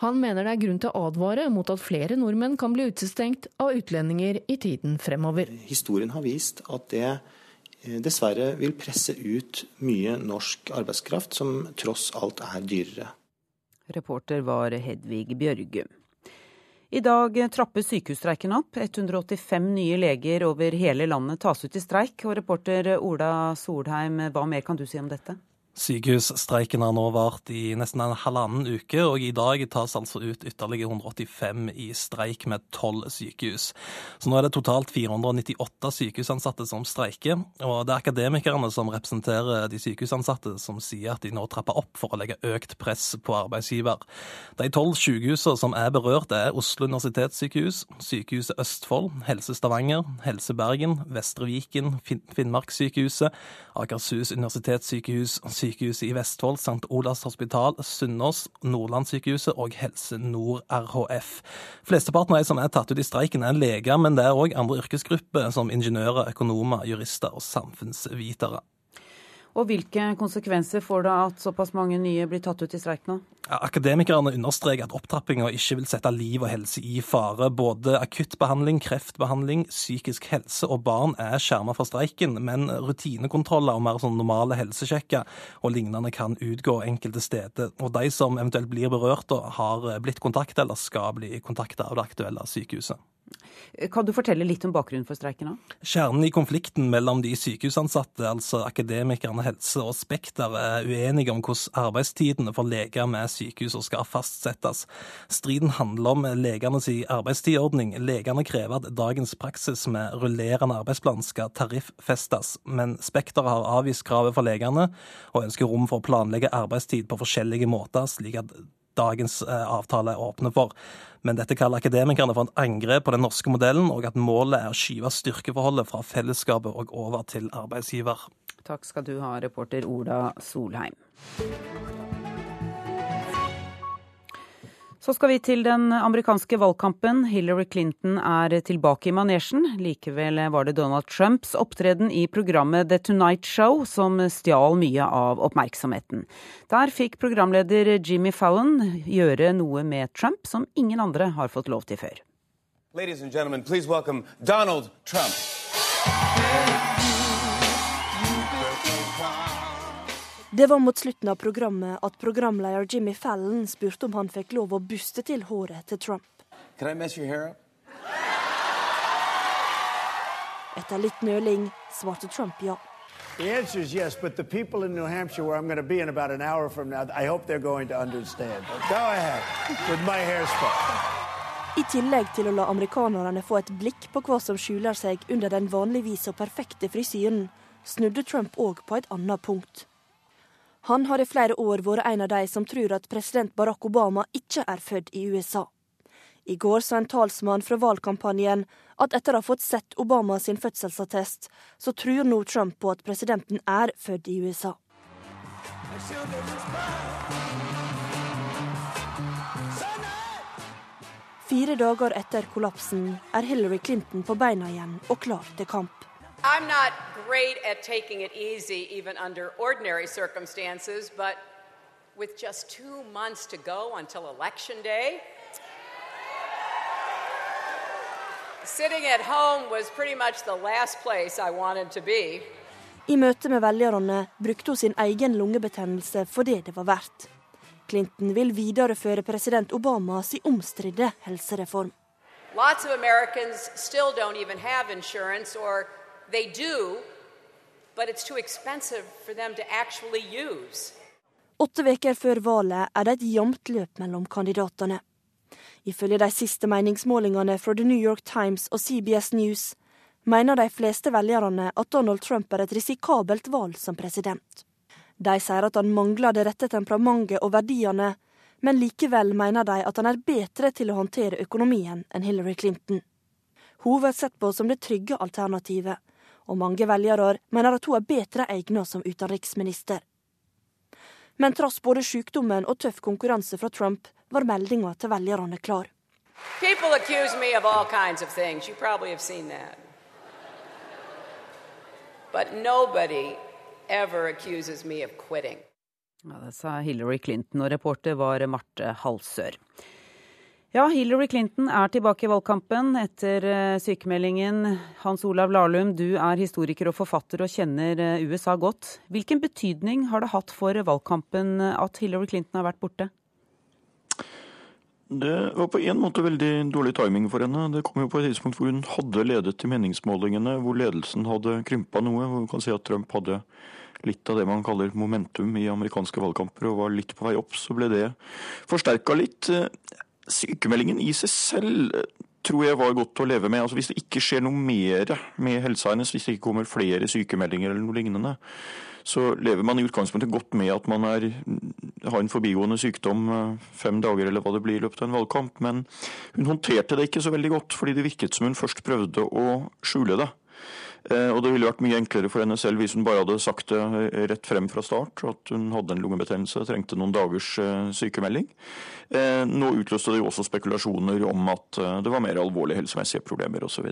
Han mener det er grunn til å advare mot at flere nordmenn kan bli utestengt av utlendinger i tiden fremover. Historien har vist at det eh, dessverre vil presse ut mye norsk arbeidskraft, som tross alt er dyrere. Reporter var Hedvig Bjørgum. I dag trappes sykehusstreiken opp. 185 nye leger over hele landet tas ut i streik. Og reporter Ola Solheim, hva mer kan du si om dette? Sykehusstreiken har nå vart i nesten en halvannen uke, og i dag tas altså ut ytterligere 185 i streik med tolv sykehus. Så nå er det totalt 498 sykehusansatte som streiker, og det er akademikerne som representerer de sykehusansatte, som sier at de nå trapper opp for å legge økt press på arbeidsgiver. De tolv sykehusene som er berørt, er Oslo universitetssykehus, Sykehuset Østfold, Helse Stavanger, Helse Bergen, Vestre Viken, Finnmarkssykehuset, Akershus universitetssykehus, Sykehuset i Vestfold, St. Olavs hospital, Sunnaas, Nordlandssykehuset og Helse Nord RHF. Flesteparten av de som er tatt ut i streiken er leger, men det er òg andre yrkesgrupper som ingeniører, økonomer, jurister og samfunnsvitere. Og Hvilke konsekvenser får det at såpass mange nye blir tatt ut i streik nå? Akademikerne understreker at opptrappinga ikke vil sette liv og helse i fare. Både akuttbehandling, kreftbehandling, psykisk helse og barn er skjermet fra streiken, men rutinekontroller og mer sånn normale helsesjekker og lignende kan utgå enkelte steder. Og de som eventuelt blir berørt, har blitt kontakta eller skal bli kontakta av det aktuelle sykehuset. Kan du fortelle litt om bakgrunnen for streiken? da? Kjernen i konflikten mellom de sykehusansatte, altså Akademikerne Helse og Spekter, er uenige om hvordan arbeidstidene for leger med sykehuser skal fastsettes. Striden handler om legenes arbeidstidordning. Legene krever at dagens praksis med rullerende arbeidsplan skal tariffestes, men Spekter har avvist kravet for legene, og ønsker rom for å planlegge arbeidstid på forskjellige måter, slik at dagens eh, avtale åpner for. Men dette kaller akademikerne for et angrep på den norske modellen, og at målet er å skyve styrkeforholdet fra fellesskapet og over til arbeidsgiver. Takk skal du ha, reporter Ola Solheim. Så skal vi til den amerikanske valgkampen. Hillary Clinton er tilbake i manesjen. Likevel var det Donald Trumps opptreden i programmet The Tonight Show som stjal mye av oppmerksomheten. Der fikk programleder Jimmy Fallon gjøre noe med Trump som ingen andre har fått lov til før. Ladies and gentlemen, please welcome Donald Trump. Det var mot slutten av programmet at programleder Jimmy Fallon spurte om han fikk lov å buste til håret til Trump. Etter litt nøling svarte Trump ja. The yes, but the people in New Hampshire, where I'm going to be in about an hour from now, I hope they're going to understand. Go ahead with my hairspray. I tillegg til å la amerikanerne få et blikk på hva som skjuler seg under den vanligvis så perfekte frisyren, snudde Trump òg på et annet punkt. Han har i flere år vært en av de som tror at president Barack Obama ikke er født i USA. I går sa en talsmann fra valgkampanjen at etter å ha fått sett Obama sin fødselsattest, så tror nå Trump på at presidenten er født i USA. Fire dager etter kollapsen er Hillary Clinton på beina igjen og klar til kamp. I'm not great at taking it easy, even under ordinary circumstances, but with just two months to go until Election Day, sitting at home was pretty much the last place I wanted to be. I møte med velgerne brukte hun sin egen lungebetennelse for det det var verdt. Clinton vil videreføre president Obamas omstridte helsereform. Lots of Americans still don't even have insurance or They do, but it's too expensive for them to actually use. Åtte uker før valget er det et jevnt løp mellom kandidatene. Ifølge de siste meningsmålingene fra The New York Times og CBS News mener de fleste velgerne at Donald Trump er et risikabelt valg som president. De sier at han mangler det rette temperamentet og verdiene, men likevel mener de at han er bedre til å håndtere økonomien enn Hillary Clinton. Hun blir sett på som det trygge alternativet, og mange velgere mener at hun er bedre egnet som utenriksminister. Men trass både sykdommen og tøff konkurranse fra Trump, var meldinga til velgerne klar. People accuse me of all kinds of things. You probably have seen that. But nobody ever accuses me of quitting. Ja, det sa Hillary Clinton, og reporter var Marte Halsør. Ja, Hillary Clinton er tilbake i valgkampen etter eh, sykemeldingen. Hans Olav Lahlum, du er historiker og forfatter og kjenner eh, USA godt. Hvilken betydning har det hatt for valgkampen at Hillary Clinton har vært borte? Det var på en måte veldig dårlig timing for henne. Det kom jo på et tidspunkt hvor hun hadde ledet til meningsmålingene, hvor ledelsen hadde krympa noe. hvor man kan si at Trump hadde litt av det man kaller momentum i amerikanske valgkamper og var litt på vei opp. Så ble det forsterka litt. Sykemeldingen i seg selv eh, tror jeg var godt å leve med. Altså Hvis det ikke skjer noe mer med helsa hennes, hvis det ikke kommer flere sykemeldinger eller noe lignende, så lever man i utgangspunktet godt med at man er, har en forbigående sykdom eh, fem dager eller hva det blir i løpet av en valgkamp. Men hun håndterte det ikke så veldig godt, fordi det virket som hun først prøvde å skjule det. Eh, og det ville vært mye enklere for henne selv hvis hun bare hadde sagt det eh, rett frem fra start, at hun hadde en lungebetennelse og trengte noen dagers eh, sykemelding. Nå utløste det jo også spekulasjoner om at det var mer alvorlige helsemessige problemer osv.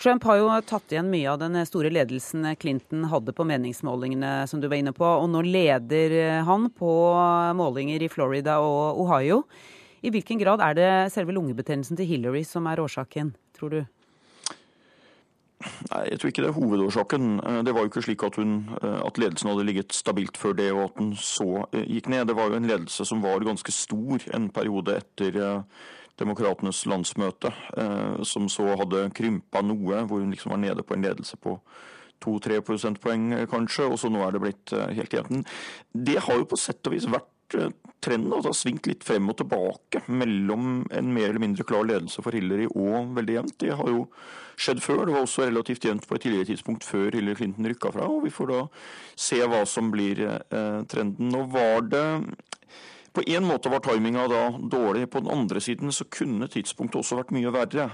Trump har jo tatt igjen mye av den store ledelsen Clinton hadde på meningsmålingene, som du var inne på. Og nå leder han på målinger i Florida og Ohio. I hvilken grad er det selve lungebetennelsen til Hillary som er årsaken, tror du? Nei, Jeg tror ikke det er hovedårsaken. Eh, det var jo ikke slik at, hun, eh, at, ledelsen hadde ligget stabilt før det, og at den så eh, gikk ned. Det var jo en ledelse som var ganske stor en periode etter Demokratenes landsmøte, som så hadde krympa noe, hvor hun liksom var nede på en ledelse på to-tre prosentpoeng kanskje, og så nå er det blitt helt jevnt. Det har jo på sett og vis vært trenden at det har svingt litt frem og tilbake mellom en mer eller mindre klar ledelse for Hillary og veldig jevnt. Det har jo skjedd før. Det var også relativt jevnt på et tidligere tidspunkt før Hillary Clinton rykka fra. og Vi får da se hva som blir eh, trenden. Nå var det på en måte var timinga da dårlig. På den andre siden så kunne tidspunktet også vært mye verre.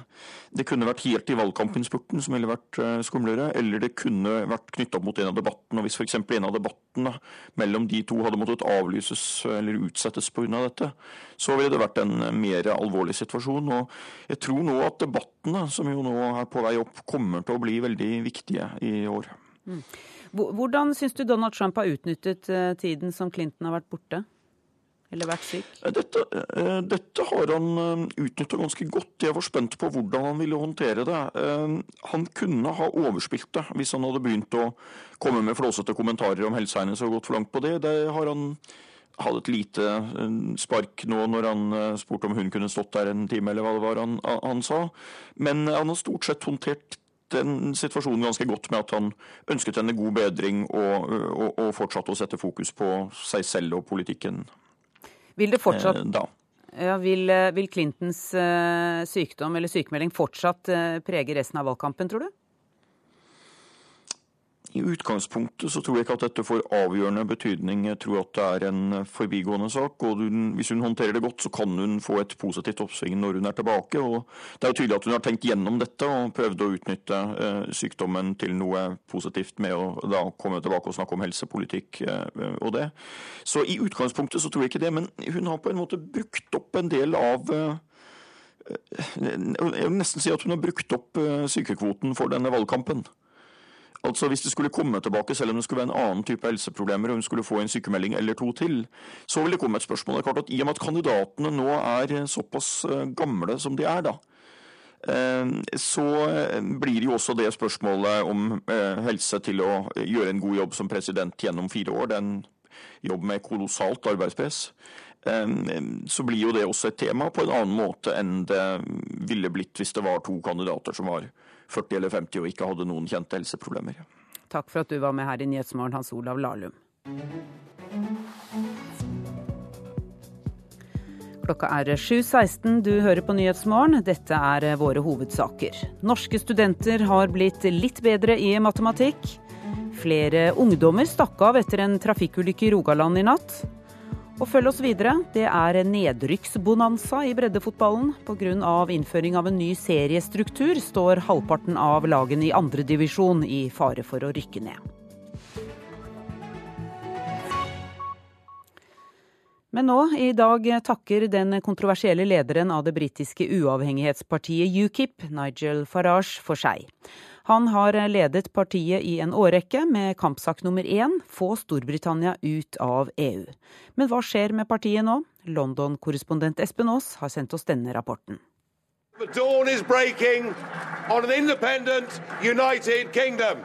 Det kunne vært helt i valgkampinnspurten, som ville vært eh, skumlere, eller det kunne vært knytta opp mot en av debattene. Og hvis f.eks. en av debattene mellom de to hadde måttet avlyses eller utsettes pga. dette, så ville det vært en mer alvorlig situasjon. Og jeg tror nå at debattene, som jo nå er på vei opp, kommer til å bli veldig viktige i år. Mm. Hvordan syns du Donald Trump har utnyttet eh, tiden som Clinton har vært borte? Eller vært syk? Eh, dette, eh, dette har han eh, utnytta ganske godt. Jeg var spent på hvordan han ville håndtere det. Han kunne ha overspilt det hvis han hadde begynt å komme med flåsete kommentarer om helsa hennes og gått for langt på det. Det har han hadde et lite spark nå når han spurte om hun kunne stått der en time, eller hva det var han, han sa. Men han har stort sett håndtert den situasjonen ganske godt med at han ønsket henne god bedring og, og, og fortsatte å sette fokus på seg selv og politikken. Vil det fortsatt da. ja, vil, eh, vil, Clintons uh, sykdom eller sykemelding fortsatt prege resten av valgkampen, tror du? I utgangspunktet så tror jeg ikke at dette får avgjørende betydning. Jeg tror at det er en forbigående sak. og Hvis hun håndterer det godt, så kan hun få et positivt oppsving når hun er tilbake. og Det er jo tydelig at hun har tenkt gjennom dette og prøvd å utnytte eh, sykdommen til noe positivt med å da komme tilbake og snakke om helsepolitikk eh, og det. Så i utgangspunktet så tror jeg ikke det, men hun har på en måte brukt opp en del av eh, jeg vil nesten si at hun har brukt opp sykekvoten for denne valgkampen. Altså Hvis det skulle komme tilbake, selv om det skulle være en annen type helseproblemer, og hun skulle få en sykemelding eller to til, så vil det komme et spørsmål. Det er klart at I og med at kandidatene nå er såpass eh, gamle som de er, da, eh, så eh, blir jo også det spørsmålet om helse til å gjøre en god jobb som president gjennom fire år. Det er en jobb med kolossalt arbeidspress. Så blir jo det også et tema på en annen måte enn det ville blitt hvis det var to kandidater som var 40 eller 50 og ikke hadde noen kjente helseproblemer. Takk for at du var med her i Nyhetsmorgen, Hans Olav Lahlum. Klokka er 7.16, du hører på Nyhetsmorgen. Dette er våre hovedsaker. Norske studenter har blitt litt bedre i matematikk. Flere ungdommer stakk av etter en trafikkulykke i Rogaland i natt. Og følg oss videre. Det er nedrykksbonanza i breddefotballen. Pga. innføring av en ny seriestruktur står halvparten av lagene i andredivisjon i fare for å rykke ned. Men nå, i dag, takker den kontroversielle lederen av det britiske uavhengighetspartiet UKIP, Nigel Farage, for seg. Han har ledet partiet i en årrekke med kampsak nummer én få Storbritannia ut av EU. Men hva skjer med partiet nå? London-korrespondent Espen Aas har sendt oss denne rapporten. The dawn is breaking independent United Kingdom.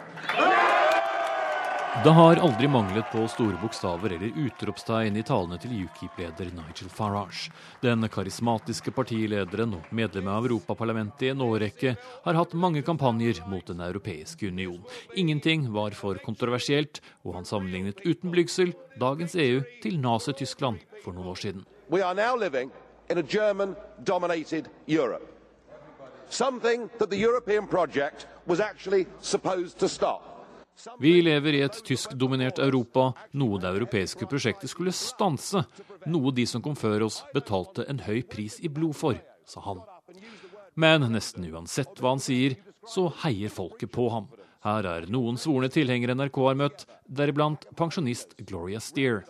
Det har aldri manglet på store bokstaver eller utropstegn i talene til UKIP-leder Nigel Farage. Den karismatiske partilederen og medlem av Europaparlamentet i en årrekke har hatt mange kampanjer mot Den europeiske union. Ingenting var for kontroversielt, og han sammenlignet uten blygsel dagens EU til Nazi-Tyskland for noen år siden. We are now living in a German-dominated Europe. Something that the European project was actually supposed to stop. Vi lever i et tyskdominert Europa, noe det europeiske prosjektet skulle stanse. Noe de som kom før oss betalte en høy pris i blod for, sa han. Men nesten uansett hva han sier, så heier folket på ham. Her er noen svorne tilhengere NRK har møtt, deriblant pensjonist Gloria Steer.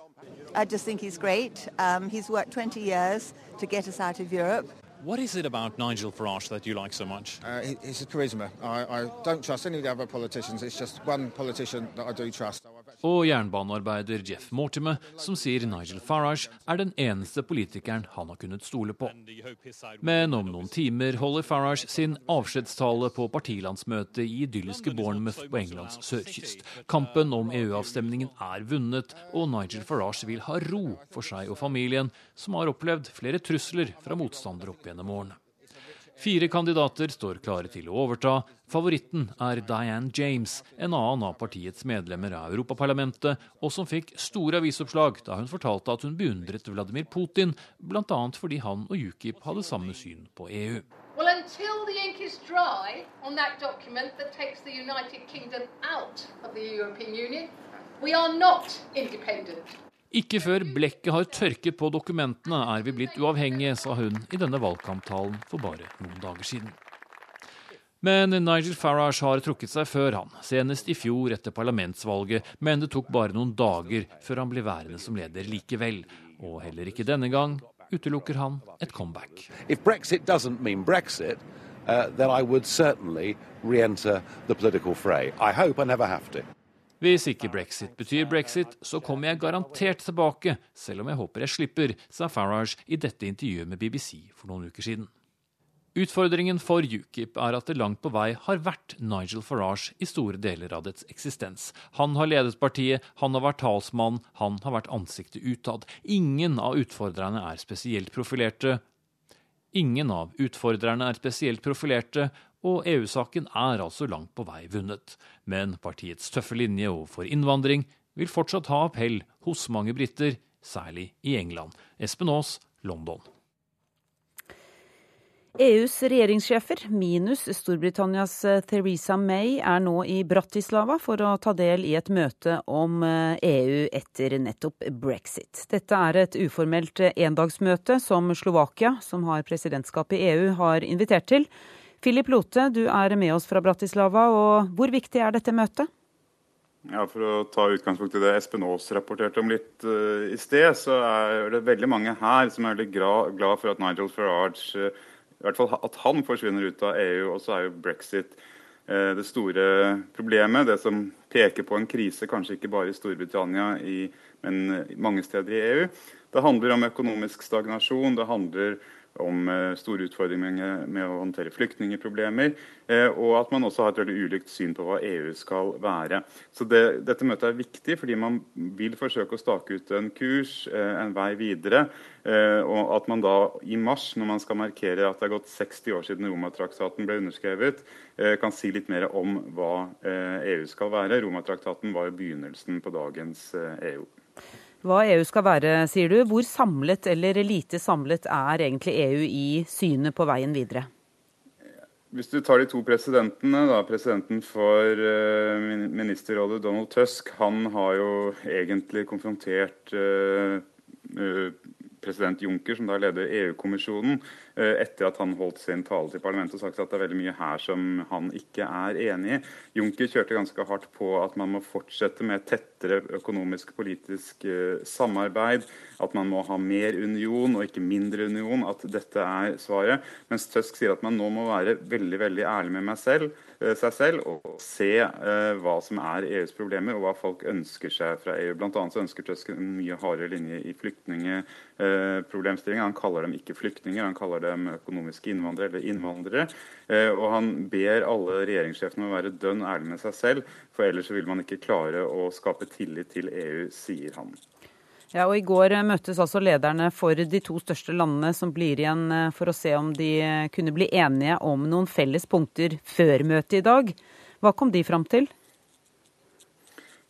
I just think he's great. He's worked 20 years to get us out of Europe. What is it about Nigel Farage that you like so much? Uh, he's a charisma. I, I don't trust any of the other politicians. It's just one politician that I do trust. Og jernbanearbeider Jeff Mortimer, som sier Nigel Farage er den eneste politikeren han har kunnet stole på. Men om noen timer holder Farage sin avskjedstale på partilandsmøtet i idylliske Bournemouth på Englands sørkyst. Kampen om EU-avstemningen er vunnet, og Nigel Farage vil ha ro for seg og familien, som har opplevd flere trusler fra motstandere opp gjennom årene. Fire kandidater står klare til å overta. Favoritten er Diane James, en annen av partiets medlemmer av Europaparlamentet, og som fikk store avisoppslag da hun fortalte at hun beundret Vladimir Putin, bl.a. fordi han og UKIP hadde samme syn på EU. Well, Union. Ikke før blekket har tørket på dokumentene er vi blitt uavhengige, sa hun i denne valgkamptalen for bare noen dager siden. Men Nigel Farage har trukket seg før han, senest i fjor etter parlamentsvalget, men det tok bare noen dager før han ble værende som leder likevel. Og heller ikke denne gang utelukker han et comeback. Brexit Brexit, uh, then I would certainly re-enter the political fray. I hope I never have to. Hvis ikke brexit betyr brexit, så kommer jeg garantert tilbake, selv om jeg håper jeg slipper, sa Farage i dette intervjuet med BBC for noen uker siden. Utfordringen for UKIP er at det langt på vei har vært Nigel Farage i store deler av dets eksistens. Han har ledet partiet, han har vært talsmann, han har vært ansiktet utad. Ingen av utfordrerne er spesielt profilerte. Ingen av utfordrerne er spesielt profilerte, og EU-saken er altså langt på vei vunnet. Men partiets tøffe linje overfor innvandring vil fortsatt ha appell hos mange briter, særlig i England. Espen Aas, London. EUs regjeringssjefer, minus Storbritannias eh, Theresa May, er nå i Bratislava for å ta del i et møte om EU eh, e etter nettopp brexit. Dette er et uformelt eh, endagsmøte som Slovakia, som har presidentskapet i EU, har invitert til. Philip Lote, du er med oss fra Bratislava. og Hvor viktig er dette møtet? Ja, For å ta utgangspunkt i det Espen Aas rapporterte om litt uh, i sted, så er det veldig mange her som er veldig glad for at Nigel Farage uh, i hvert fall at han forsvinner ut av EU. Og så er jo brexit uh, det store problemet. Det som peker på en krise, kanskje ikke bare i Storbritannia, i, men mange steder i EU. Det handler om økonomisk stagnasjon. det handler om eh, store utfordringer med å håndtere flyktningproblemer. Eh, og at man også har et veldig ulikt syn på hva EU skal være. Så det, Dette møtet er viktig fordi man vil forsøke å stake ut en kurs, eh, en vei videre. Og at man da i mars, når man skal markere at det er gått 60 år siden Romatraktaten ble underskrevet, kan si litt mer om hva EU skal være. Romatraktaten var begynnelsen på dagens EU. Hva EU skal være, sier du. Hvor samlet eller lite samlet er egentlig EU i synet på veien videre? Hvis du tar de to presidentene, da, presidenten for uh, ministerrådet Donald Tusk, han har jo egentlig konfrontert uh, uh, president Juncker, som da leder EU-kommisjonen, eh, etter at han holdt sin tale til parlamentet og sagt at det er veldig mye her som han ikke er enig i. Juncker kjørte ganske hardt på at man må fortsette med tettere økonomisk politisk eh, samarbeid, at man må ha mer union og ikke mindre union, at dette er svaret. Mens Tusk sier at man nå må være veldig, veldig ærlig med selv, eh, seg selv og se hva som er EUs problemer og hva folk ønsker seg fra EU. Blant annet så ønsker Tusk en mye hardere linje i flyktningeproblemstillingen. Eh. Han kaller dem ikke flyktninger, han kaller dem økonomiske innvandrere eller innvandrere. Eh, og han ber alle regjeringssjefene være dønn ærlige med seg selv, for ellers vil man ikke klare å skape tillit til EU, sier han. Ja, og I går møttes altså lederne for de to største landene som blir igjen eh, for å se om de kunne bli enige om noen felles punkter før møtet i dag. Hva kom de fram til?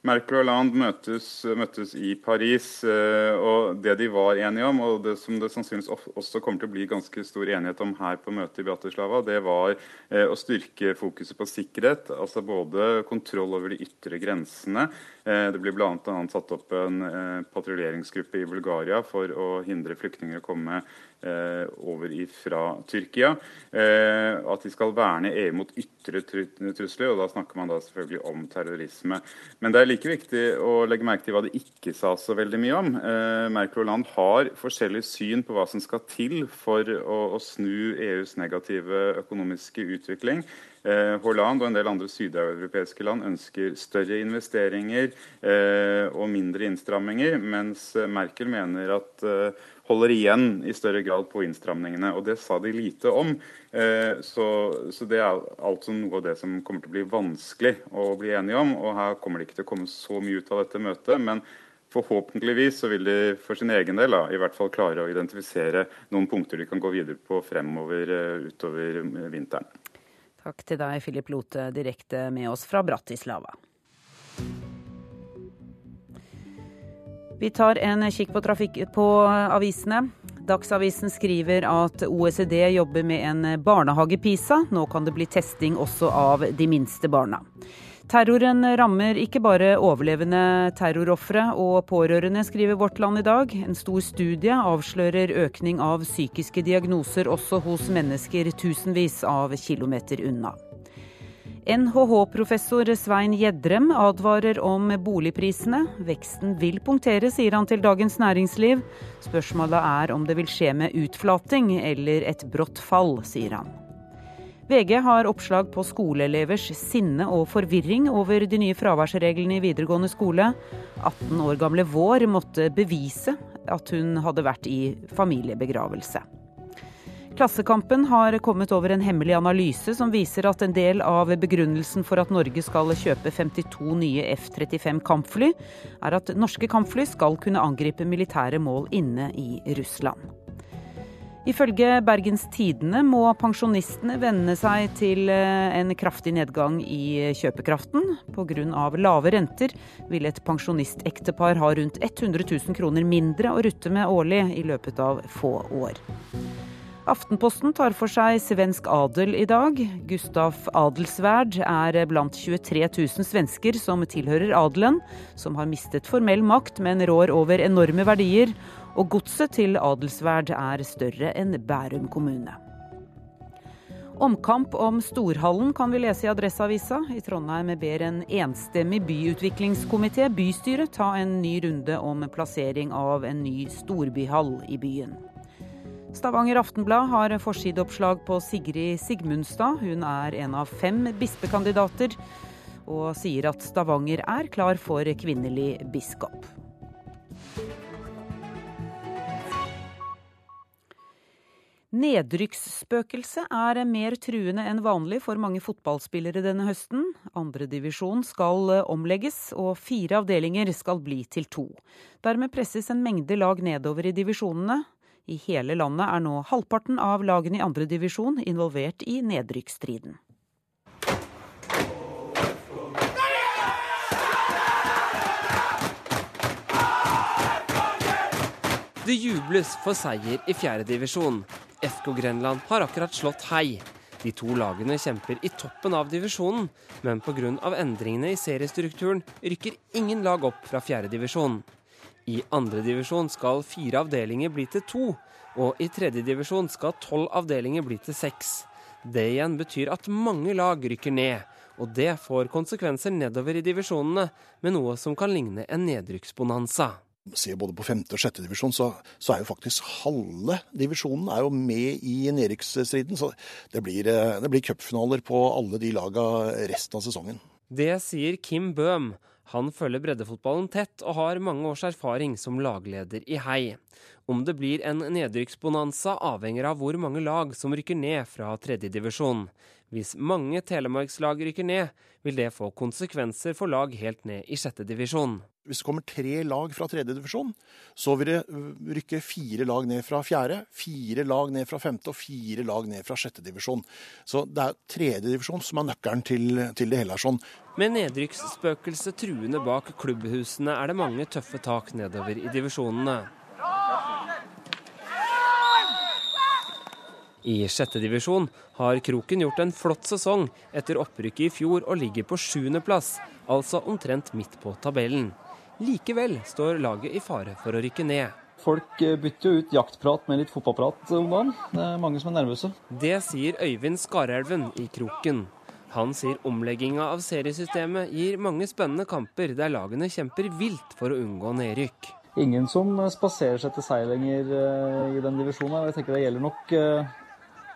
Merkel og Hollande møtes, møttes, i Paris, eh, og det de var enige om, og det som det sannsynligvis også kommer til å bli ganske stor enighet om her på møtet i Bratislava, det var eh, å styrke fokuset på sikkerhet. Altså både kontroll over de ytre grensene. Eh, det blir bl.a. satt opp en patruljeringsgruppe i Bulgaria for å hindre flyktninger å komme eh, over fra Tyrkia. Eh, at de skal verne EU mot ytre trusler, og da snakker man da selvfølgelig om terrorisme. Men det er like viktig å legge merke til hva det ikke sa så veldig mye om. Eh, Merkel og Land har forskjellig syn på hva som skal til for å, å snu EUs negative økonomiske utvikling. Eh, Hollande og en del andre sydeuropeiske land ønsker større investeringer eh, og mindre innstramminger, mens Merkel mener at eh, holder igjen i større grad på innstramningene. Og det sa de lite om. Så, så, det er altså noe av det som kommer til å bli vanskelig å bli enige om. Og her kommer det ikke til å komme så mye ut av dette møtet. men Forhåpentligvis så vil de for sin egen del da, i hvert fall klare å identifisere noen punkter de kan gå videre på fremover utover vinteren. Takk til deg, Philip Lote, direkte med oss fra Bratislava. Vi tar en kikk på, trafikk, på avisene. Dagsavisen skriver at OECD jobber med en barnehage-PISA. Nå kan det bli testing også av de minste barna. Terroren rammer ikke bare overlevende terrorofre og pårørende, skriver Vårt Land i dag. En stor studie avslører økning av psykiske diagnoser også hos mennesker tusenvis av kilometer unna. NHH-professor Svein Gjedrem advarer om boligprisene. Veksten vil punktere, sier han til Dagens Næringsliv. Spørsmålet er om det vil skje med utflating eller et brått fall, sier han. VG har oppslag på skoleelevers sinne og forvirring over de nye fraværsreglene i videregående skole. 18 år gamle Vår måtte bevise at hun hadde vært i familiebegravelse. Klassekampen har kommet over en hemmelig analyse som viser at en del av begrunnelsen for at Norge skal kjøpe 52 nye F-35 kampfly, er at norske kampfly skal kunne angripe militære mål inne i Russland. Ifølge Bergens Tidende må pensjonistene venne seg til eh, en kraftig nedgang i kjøpekraften. Pga. lave renter vil et pensjonistektepar ha rundt 100 000 kroner mindre å rutte med årlig i løpet av få år. Aftenposten tar for seg svensk adel i dag. Gustaf Adelsverd er blant 23 000 svensker som tilhører adelen, som har mistet formell makt, men rår over enorme verdier og godset til Adelsverd er større enn Bærum kommune. Omkamp om Storhallen kan vi lese i Adresseavisa. I Trondheim ber en enstemmig byutviklingskomité bystyret ta en ny runde om plassering av en ny storbyhall i byen. Stavanger Aftenblad har forsideoppslag på Sigrid Sigmundstad. Hun er en av fem bispekandidater, og sier at Stavanger er klar for kvinnelig biskop. Nedrykksspøkelset er mer truende enn vanlig for mange fotballspillere denne høsten. Andredivisjon skal eh, omlegges, og fire avdelinger skal bli til to. Dermed presses en mengde lag nedover i divisjonene. I hele landet er nå halvparten av lagene i andredivisjon involvert i nedrykksstriden. Det jubles for seier i fjerdedivisjon. FK Grenland har akkurat slått Hei. De to lagene kjemper i toppen av divisjonen, men pga. endringene i seriestrukturen rykker ingen lag opp fra fjerdedivisjon. I andredivisjon skal fire avdelinger bli til to, og i tredjedivisjon skal tolv avdelinger bli til seks. Det igjen betyr at mange lag rykker ned, og det får konsekvenser nedover i divisjonene, med noe som kan ligne en nedrykksbonanza ser både på femte og sjette divisjon, så, så, er jo faktisk halve divisjonen er jo med i nedrykksstriden. Så det blir, eh, det blir cupfinaler på alle de laga resten av sesongen. Det sier Kim Bøhm. Han følger breddefotballen tett og har mange års erfaring som lagleder i Hei. Om det blir en nedrykksbonanza avhenger av hvor mange lag som rykker ned fra tredjedivisjon. Hvis mange telemarkslag rykker ned, vil det få konsekvenser for lag helt ned i sjette divisjon. Hvis det kommer tre lag fra tredje divisjon, så vil det øh, rykke fire lag ned fra fjerde, fire lag ned fra femte og fire lag ned fra sjette divisjon. Så det er tredje divisjon som er nøkkelen til, til det hele. sånn. Med nedrykksspøkelset truende bak klubbhusene er det mange tøffe tak nedover i divisjonene. I sjette divisjon har Kroken gjort en flott sesong etter opprykket i fjor og ligger på sjuendeplass, altså omtrent midt på tabellen. Likevel står laget i fare for å rykke ned. Folk bytter jo ut jaktprat med litt fotballprat om dagen. Det er mange som er nervøse. Det sier Øyvind Skarelven i Kroken. Han sier omlegginga av seriesystemet gir mange spennende kamper der lagene kjemper vilt for å unngå nedrykk. Ingen som spaserer seg til seier lenger i den divisjonen. Jeg tenker det gjelder nok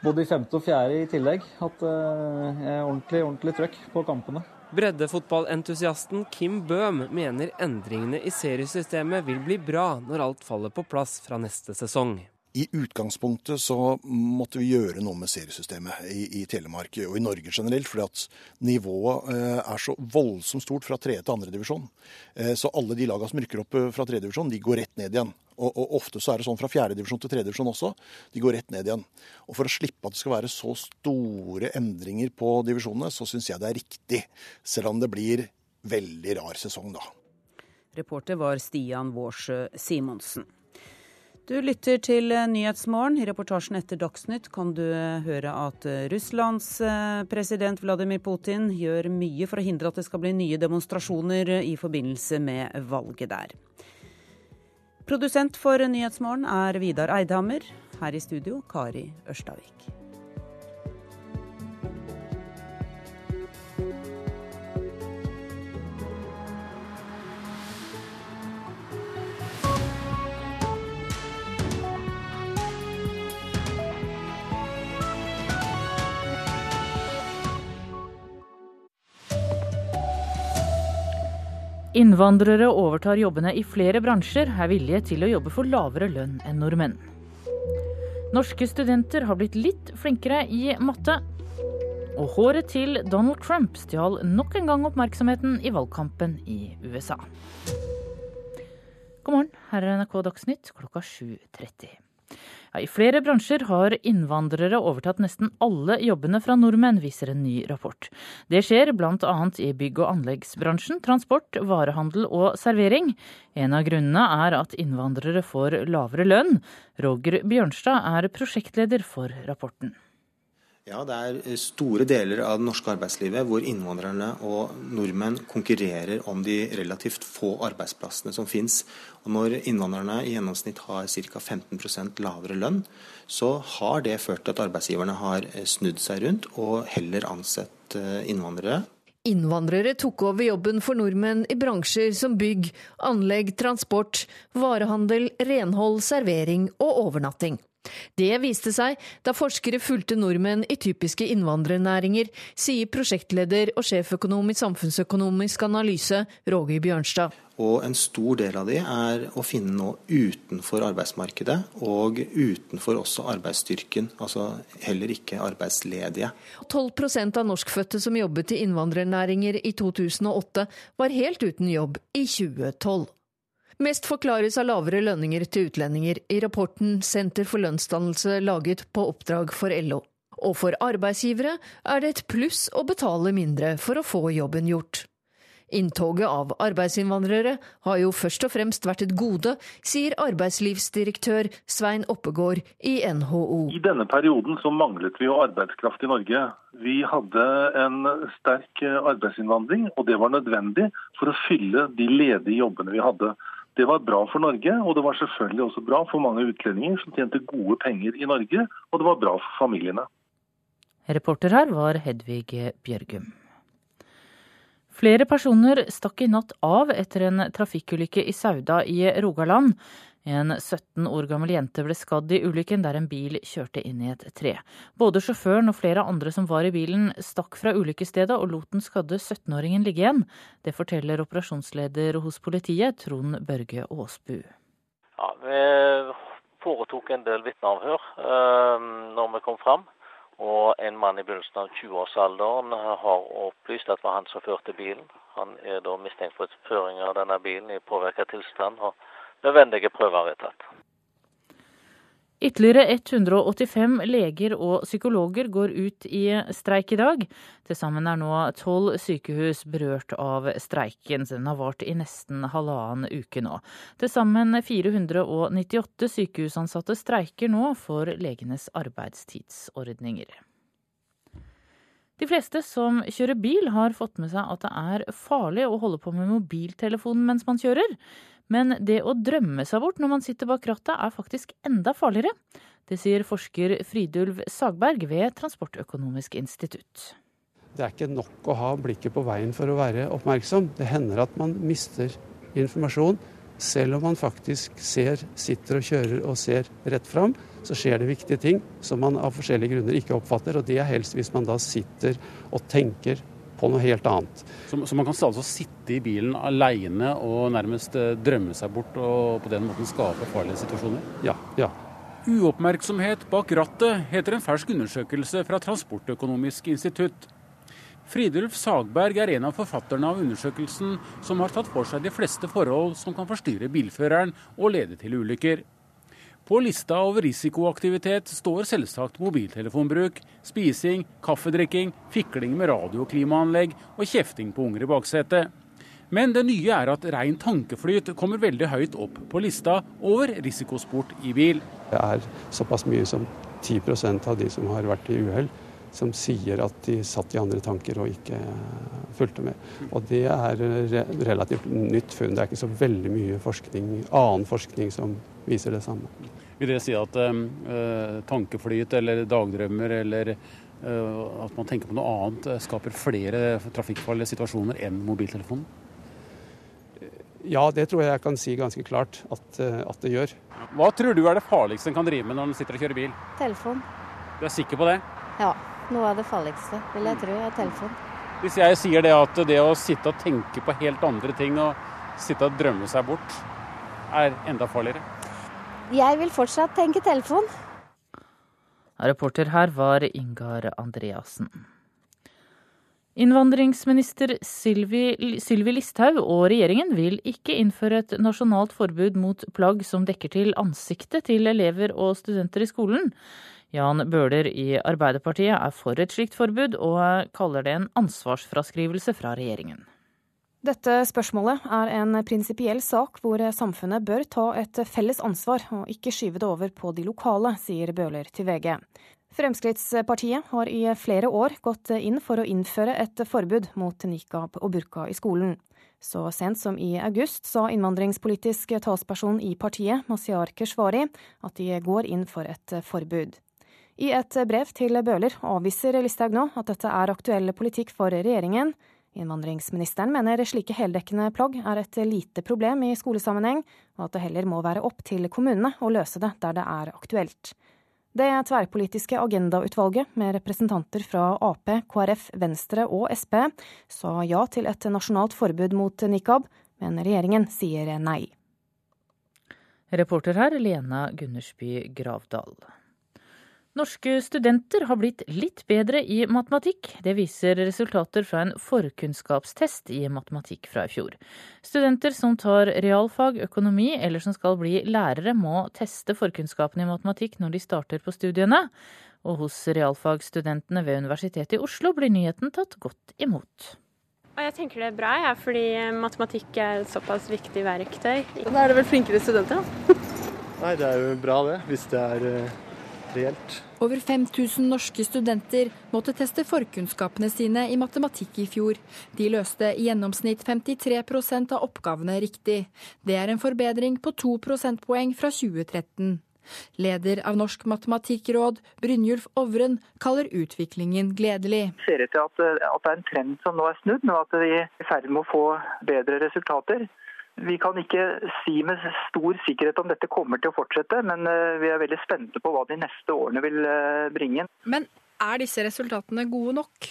både i femte og fjerde i tillegg. Hatt er ordentlig, ordentlig trøkk på kampene. Breddefotballentusiasten Kim Bøhm mener endringene i seriesystemet vil bli bra når alt faller på plass fra neste sesong. I utgangspunktet så måtte vi gjøre noe med seriesystemet i, i Telemark og i Norge generelt, fordi at nivået eh, er så voldsomt stort fra tredje til andredivisjon. Eh, så alle de lagene som rykker opp fra tredjedivisjon, de går rett ned igjen. Og, og, ofte så er det sånn fra fjerdedivisjon til tredjedivisjon også. De går rett ned igjen. Og for å slippe at det skal være så store endringer på divisjonene, så syns jeg det er riktig. Selv om det blir veldig rar sesong, da. Reporter var Stian Vårsø Simonsen. Du lytter til Nyhetsmorgen. I reportasjen etter Dagsnytt kan du høre at Russlands president Vladimir Putin gjør mye for å hindre at det skal bli nye demonstrasjoner i forbindelse med valget der. Produsent for Nyhetsmorgen er Vidar Eidhammer. Her i studio Kari Ørstavik. Innvandrere overtar jobbene i flere bransjer, er villige til å jobbe for lavere lønn enn nordmenn. Norske studenter har blitt litt flinkere i matte. Og håret til Donald Trump stjal nok en gang oppmerksomheten i valgkampen i USA. God morgen, her er NRK Dagsnytt klokka 7.30. I flere bransjer har innvandrere overtatt nesten alle jobbene fra nordmenn, viser en ny rapport. Det skjer bl.a. i bygg- og anleggsbransjen, transport, varehandel og servering. En av grunnene er at innvandrere får lavere lønn. Roger Bjørnstad er prosjektleder for rapporten. Ja, Det er store deler av det norske arbeidslivet hvor innvandrerne og nordmenn konkurrerer om de relativt få arbeidsplassene som finnes. Og når innvandrerne i gjennomsnitt har ca. 15% lavere lønn, så har det ført til at arbeidsgiverne har snudd seg rundt og heller ansett innvandrere. Innvandrere tok over jobben for nordmenn i bransjer som bygg, anlegg, transport, varehandel, renhold, servering og overnatting. Det viste seg da forskere fulgte nordmenn i typiske innvandrernæringer, sier prosjektleder og sjeføkonom i Samfunnsøkonomisk analyse, Roger Bjørnstad. Og en stor del av de er å finne nå utenfor arbeidsmarkedet, og utenfor også arbeidsstyrken, altså heller ikke arbeidsledige. 12% av norskfødte som jobbet i innvandrernæringer i 2008, var helt uten jobb i 2012. Mest forklares av lavere lønninger til utlendinger i rapporten Senter for lønnsdannelse laget på oppdrag for LO. Og for arbeidsgivere er det et pluss å betale mindre for å få jobben gjort. Inntoget av arbeidsinnvandrere har jo først og fremst vært et gode, sier arbeidslivsdirektør Svein Oppegård i NHO. I denne perioden så manglet vi jo arbeidskraft i Norge. Vi hadde en sterk arbeidsinnvandring, og det var nødvendig for å fylle de ledige jobbene vi hadde. Det var bra for Norge, og det var selvfølgelig også bra for mange utlendinger som tjente gode penger i Norge, og det var bra for familiene. Reporter her var Hedvig Bjørgum. Flere personer stakk i natt av etter en trafikkulykke i Sauda i Rogaland. En 17 år gammel jente ble skadd i ulykken der en bil kjørte inn i et tre. Både sjåføren og flere andre som var i bilen stakk fra ulykkesstedet og lot den skadde 17-åringen ligge igjen. Det forteller operasjonsleder hos politiet, Trond Børge Aasbu. Ja, Vi foretok en del vitneavhør uh, når vi kom fram. Og en mann i begynnelsen av 20-årsalderen har opplyst at det var han som førte bilen. Han er da mistenkt for føring av denne bilen i påvirket tilstand. og nødvendige prøver er tatt. Ytterligere 185 leger og psykologer går ut i streik i dag. Til sammen er nå tolv sykehus berørt av streiken. Den har vart i nesten halvannen uke nå. Til sammen 498 sykehusansatte streiker nå for legenes arbeidstidsordninger. De fleste som kjører bil, har fått med seg at det er farlig å holde på med mobiltelefonen mens man kjører. Men det å drømme seg bort når man sitter bak rattet, er faktisk enda farligere. Det sier forsker Fridulv Sagberg ved Transportøkonomisk institutt. Det er ikke nok å ha blikket på veien for å være oppmerksom. Det hender at man mister informasjon. Selv om man faktisk ser, sitter og kjører og ser rett fram, så skjer det viktige ting som man av forskjellige grunner ikke oppfatter. Og det er helst hvis man da sitter og tenker på noe helt annet. Så, så man kan altså sitte i bilen alene og nærmest eh, drømme seg bort og på den måten skape farlige situasjoner? Ja. ja. Uoppmerksomhet bak rattet heter en fersk undersøkelse fra Transportøkonomisk institutt. Fridulf Sagberg er en av forfatterne av undersøkelsen som har tatt for seg de fleste forhold som kan forstyrre bilføreren og lede til ulykker. På lista over risikoaktivitet står selvsagt mobiltelefonbruk, spising, kaffedrikking, fikling med radio- og klimaanlegg og kjefting på unger i baksetet. Men det nye er at rein tankeflyt kommer veldig høyt opp på lista over risikosport i bil. Det er såpass mye som 10% av de som har vært i uhell, som sier at de satt i andre tanker og ikke fulgte med. Og det er relativt nytt funn. Det er ikke så veldig mye forskning, annen forskning som viser det samme. Vil det si at eh, tankeflyt eller dagdrømmer eller eh, at man tenker på noe annet, skaper flere trafikkfarlige situasjoner enn mobiltelefonen? Ja, det tror jeg jeg kan si ganske klart at, uh, at, det gjør. Hva tror du er det farligste en kan drive med når en sitter og kjører bil? Telefon. Du er sikker på det? Ja. Noe av det farligste, vil jeg tro, er telefon. Hvis jeg sier det at det å sitte og tenke på helt andre ting og sitte og drømme seg bort, er enda farligere? Jeg vil fortsatt tenke telefon. Reporter her var Ingar Andreassen. Innvandringsminister Sylvi, Sylvi Listhaug og regjeringen vil ikke innføre et nasjonalt forbud mot plagg som dekker til ansiktet til elever og studenter i skolen. Jan Bøhler i Arbeiderpartiet er for et slikt forbud, og kaller det en ansvarsfraskrivelse fra regjeringen. Dette spørsmålet er en prinsipiell sak hvor samfunnet bør ta et felles ansvar, og ikke skyve det over på de lokale, sier Bøhler til VG. Fremskrittspartiet har i flere år gått inn for å innføre et forbud mot nikab og burka i skolen. Så sent som i august sa innvandringspolitisk talsperson i partiet, Masiar Keshvari, at de går inn for et forbud. I et brev til Bøhler avviser Listhaug nå at dette er aktuell politikk for regjeringen. Innvandringsministeren mener slike heldekkende plagg er et lite problem i skolesammenheng, og at det heller må være opp til kommunene å løse det der det er aktuelt. Det tverrpolitiske agendautvalget med representanter fra Ap, KrF, Venstre og Sp sa ja til et nasjonalt forbud mot nikab, men regjeringen sier nei. Reporter her Lena Gundersby Gravdal. Norske studenter har blitt litt bedre i matematikk. Det viser resultater fra en forkunnskapstest i matematikk fra i fjor. Studenter som tar realfag, økonomi eller som skal bli lærere, må teste forkunnskapene i matematikk når de starter på studiene. Og hos realfagsstudentene ved Universitetet i Oslo blir nyheten tatt godt imot. Jeg tenker det er bra, ja, fordi matematikk er et såpass viktig verktøy. Da er det vel flinkere studenter, da. Nei, det er jo bra det, hvis det er reelt. Over 5000 norske studenter måtte teste forkunnskapene sine i matematikk i fjor. De løste i gjennomsnitt 53% av oppgavene riktig. Det er en forbedring på to prosentpoeng fra 2013. Leder av Norsk matematikkråd, Brynjulf Ovren, kaller utviklingen gledelig. Det ser ut til at, at det er en trend som nå er snudd, og at vi er i ferd med å få bedre resultater. Vi kan ikke si med stor sikkerhet om dette kommer til å fortsette, men eh, vi er veldig spente på hva de neste årene vil eh, bringe. Men er disse resultatene gode nok?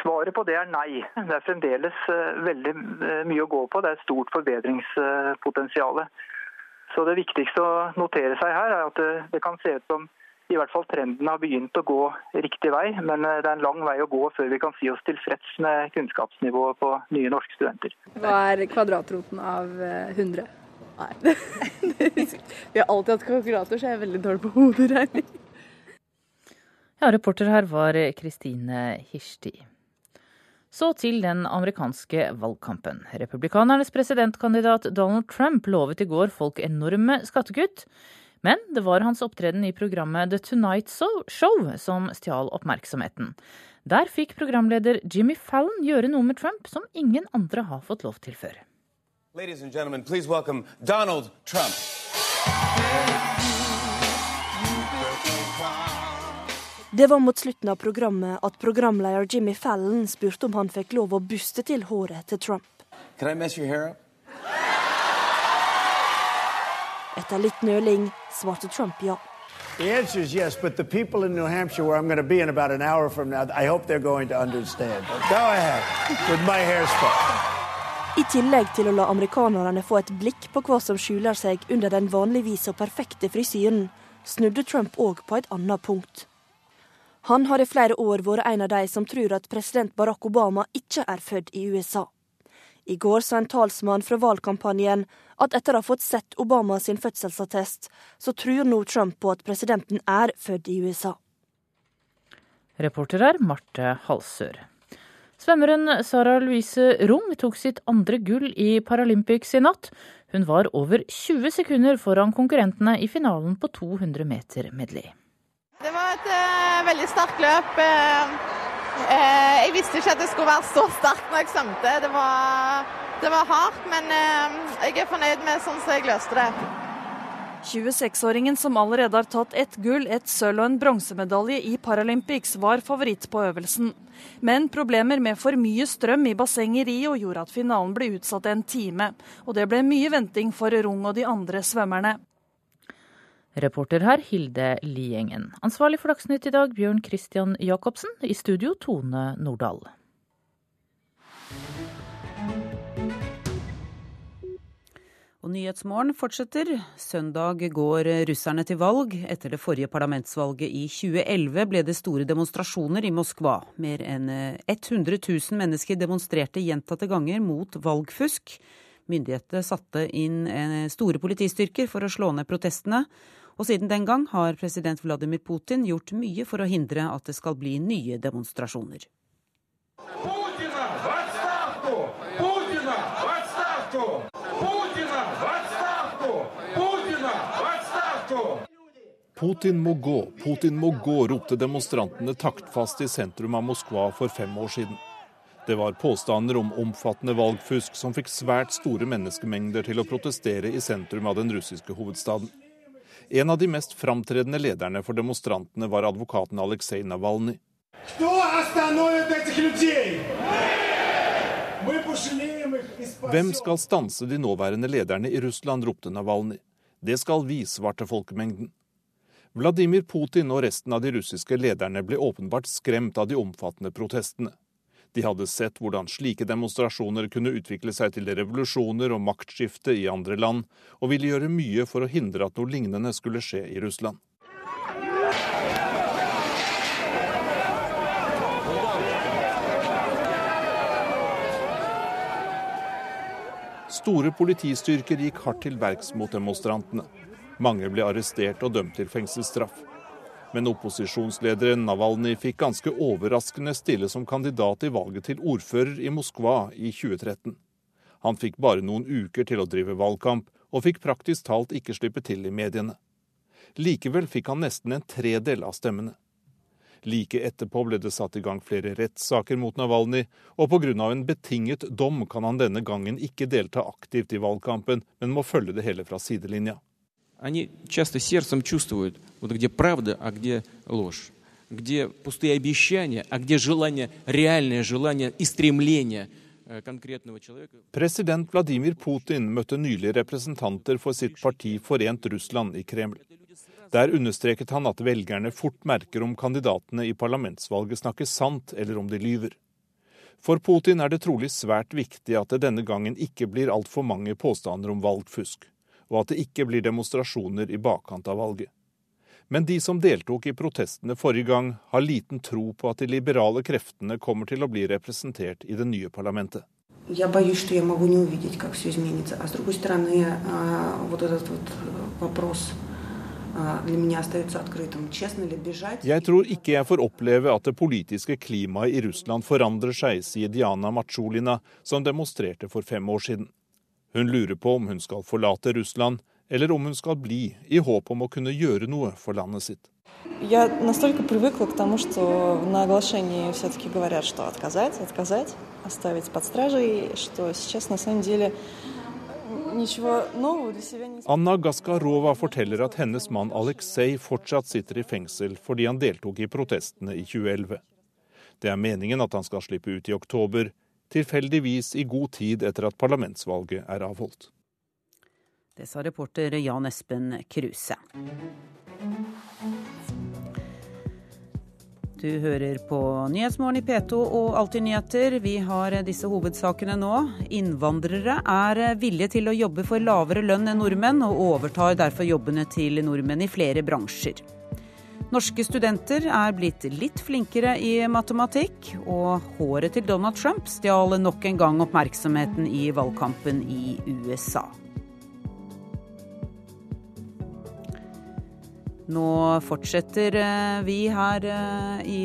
Svaret på det er nei. Det er fremdeles eh, veldig mye å gå på. Det er et stort forbedringspotensial. Så Det viktigste å notere seg her er at det kan se ut som i hvert fall trenden har begynt å gå riktig vei, men eh, det er en lang vei å gå før vi kan si oss tilfreds med kunnskapsnivået på nye norske studenter. Hva er kvadratroten av 100? Eh, Nei, <laughs> Vi har alltid hatt kalkulator, så jeg er veldig dårlig på hoderegning. Ja, reporter her var Kristine Hirsti. Så til den amerikanske valgkampen. Republikanernes presidentkandidat Donald Trump lovet i går folk enorme skattekutt. Men det var hans opptreden i programmet The Tonight Show som stjal oppmerksomheten. Der fikk programleder Jimmy Fallon gjøre noe med Trump som ingen andre har fått lov til før. Ladies and gentlemen, please welcome Donald Trump. Det var mot slutten av programmet at programleder Jimmy Fallon spurte om han fikk lov å buste til håret til Trump. Can I mess your hair up? Etter litt nøling svarte Trump ja. The answer is yes, but the people in New Hampshire, where I'm going to be in about an hour from now, I hope they're going to understand. But go ahead with my hairspray. I tillegg til å la amerikanerne få et blikk på hva som skjuler seg under den vanligvis så perfekte frisyren, snudde Trump òg på et annet punkt. Han har i flere år vært en av de som tror at president Barack Obama ikke er født i USA. I går sa en talsmann fra valgkampanjen at etter å ha fått sett Obama sin fødselsattest, så tror nå Trump på at presidenten er født i USA. Reporter er Marte Halsør. Svømmeren Sara Louise Rung tok sitt andre gull i Paralympics i natt. Hun var over 20 sekunder foran konkurrentene i finalen på 200 meter medley. Det var et uh, veldig sterkt løp. Uh, uh, jeg visste ikke at det skulle være så sterkt når jeg svømte. Det var, det var hardt, men jeg er fornøyd med sånn som jeg løste det. 26-åringen som allerede har tatt ett gull, et sølv og en bronsemedalje i Paralympics, var favoritt på øvelsen. Men problemer med for mye strøm i bassenget i Rio gjorde at finalen ble utsatt en time. Og det ble mye venting for Rung og de andre svømmerne. Reporter her Hilde Liengen. Ansvarlig for Dagsnytt i dag Bjørn Christian Jacobsen. I studio Tone Nordahl. Og Nyhetsmorgen fortsetter. Søndag går russerne til valg. Etter det forrige parlamentsvalget i 2011 ble det store demonstrasjoner i Moskva. Mer enn 100 000 mennesker demonstrerte gjentatte ganger mot valgfusk. Myndighetene satte inn store politistyrker for å slå ned protestene. Og siden den gang har president Vladimir Putin gjort mye for å hindre at det skal bli nye demonstrasjoner. Putina, Putina, Putin må gå, Putin må gå, ropte demonstrantene taktfast i sentrum av Moskva for fem år siden. Det var påstander om omfattende valgfusk som fikk svært store menneskemengder til å protestere i sentrum av den russiske hovedstaden. En av de mest framtredende lederne for demonstrantene var advokaten Aleksej Navalnyj. Hvem skal stanse de nåværende lederne i Russland, ropte Navalnyj. Det skal vi, svarte folkemengden. Vladimir Putin og resten av de russiske lederne ble åpenbart skremt av de omfattende protestene. De hadde sett hvordan slike demonstrasjoner kunne utvikle seg til revolusjoner og maktskifte i andre land, og ville gjøre mye for å hindre at noe lignende skulle skje i Russland. Store politistyrker gikk hardt til verks mot demonstrantene. Mange ble arrestert og dømt til fengselsstraff. Men opposisjonslederen Navalnyj fikk ganske overraskende stille som kandidat i valget til ordfører i Moskva i 2013. Han fikk bare noen uker til å drive valgkamp, og fikk praktisk talt ikke slippe til i mediene. Likevel fikk han nesten en tredel av stemmene. Like etterpå ble det satt i gang flere rettssaker mot Navalnyj, og pga. en betinget dom kan han denne gangen ikke delta aktivt i valgkampen, men må følge det hele fra sidelinja Они часто сердцем чувствуют, вот где правда, а где ложь, где пустые обещания, а где желание, реальное желание и стремление конкретного человека. President Vladimir Putin møtte nylig representanter for sitt parti Forent Russland i Kreml. Der understreket han at velgerne fort merker om kandidatene i parlamentsvalget snakker sant, eller om de lyver. For Putin er det trolig svært viktig at det denne gangen ikke blir altfor mange påstander om valgfusk, og at det ikke blir demonstrasjoner i bakkant av valget. Men de som deltok i protestene forrige gang, har liten tro på at de liberale kreftene kommer til å bli representert i det nye parlamentet. Я боюсь, что я могу не увидеть, как все изменится. А с другой стороны, вот этот вот вопрос jeg tror ikke jeg får oppleve at det politiske klimaet i Russland forandrer seg, sier Diana Machulina, som demonstrerte for fem år siden. Hun lurer på om hun skal forlate Russland, eller om hun skal bli, i håp om å kunne gjøre noe for landet sitt. Я настолько привыкла к тому, что на оглашении все-таки говорят, что отказать, отказать, оставить под стражей, что сейчас на самом деле ничего нового для себя не... Anna Gaskarova forteller at hennes mann Aleksej fortsatt sitter i fengsel fordi han deltok i protestene i 2011. Det er meningen at han skal slippe ut i oktober, tilfeldigvis i god tid etter at parlamentsvalget er avholdt. Det sa reporter Jan Espen Kruse. Du hører på Nyhetsmorgen i P2 og Alltid nyheter. Vi har disse hovedsakene nå. Innvandrere er villige til å jobbe for lavere lønn enn nordmenn, og overtar derfor jobbene til nordmenn i flere bransjer. Norske studenter er blitt litt flinkere i matematikk, og håret til Donald Trump stjal nok en gang oppmerksomheten i valgkampen i USA. Nå fortsetter eh, vi her eh, i,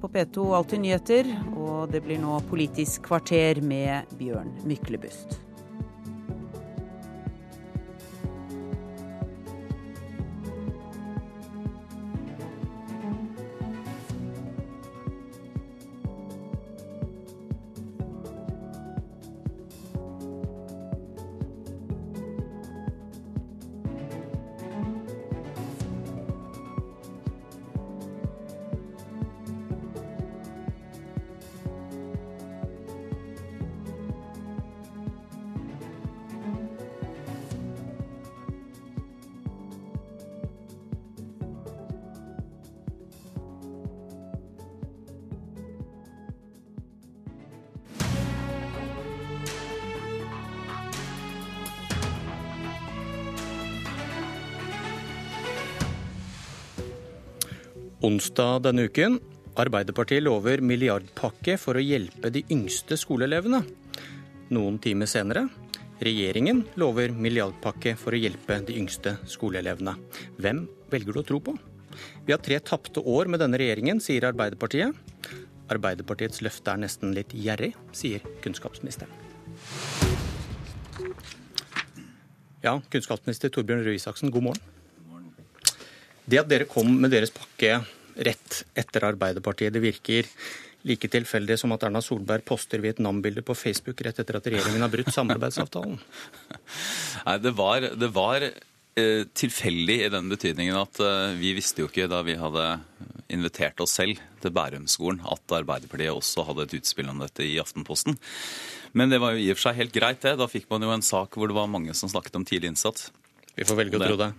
på P2 Alltid nyheter, og det blir nå Politisk kvarter med Bjørn Myklebust. Onsdag denne uken. Arbeiderpartiet lover milliardpakke for å hjelpe de yngste skoleelevene. Noen timer senere. Regjeringen lover milliardpakke for å hjelpe de yngste skoleelevene. Hvem velger du å tro på? Vi har tre tapte år med denne regjeringen, sier Arbeiderpartiet. Arbeiderpartiets løfte er nesten litt gjerrig, sier kunnskapsministeren. Ja, kunnskapsminister Torbjørn Røe Isaksen, god morgen. Det at dere kom med deres pakke rett etter Arbeiderpartiet, det virker like tilfeldig som at Erna Solberg poster Vietnam-bilder på Facebook rett etter at regjeringen har brutt samarbeidsavtalen? <laughs> Nei, det var, det var eh, tilfeldig i den betydningen at eh, vi visste jo ikke da vi hadde invitert oss selv til Bærumsskolen at Arbeiderpartiet også hadde et utspill om dette i Aftenposten. Men det var jo i og for seg helt greit, det. Da fikk man jo en sak hvor det var mange som snakket om tidlig innsats. Vi får velge å tro det.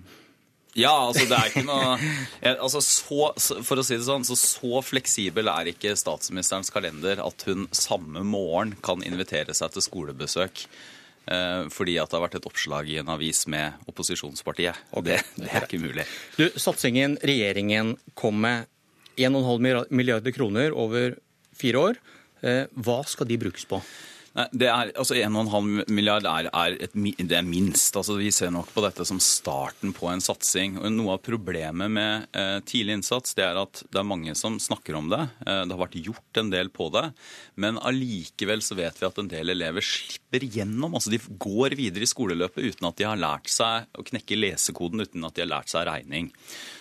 Ja, altså det er ikke noe jeg, altså så, For å si det sånn, så så fleksibel er ikke statsministerens kalender at hun samme morgen kan invitere seg til skolebesøk eh, fordi at det har vært et oppslag i en avis med opposisjonspartiet. Og det, det er ikke mulig. Du, Satsingen regjeringen kom med, 1,5 milliarder kroner over fire år. Eh, hva skal de brukes på? Nei, det er, altså 1,5 milliard er, er, er minst. Altså, vi ser nok på dette som starten på en satsing. Og Noe av problemet med eh, tidlig innsats det er at det er mange som snakker om det. Eh, det har vært gjort en del på det. Men allikevel vet vi at en del elever slipper gjennom. altså De går videre i skoleløpet uten at de har lært seg å knekke lesekoden, uten at de har lært seg regning.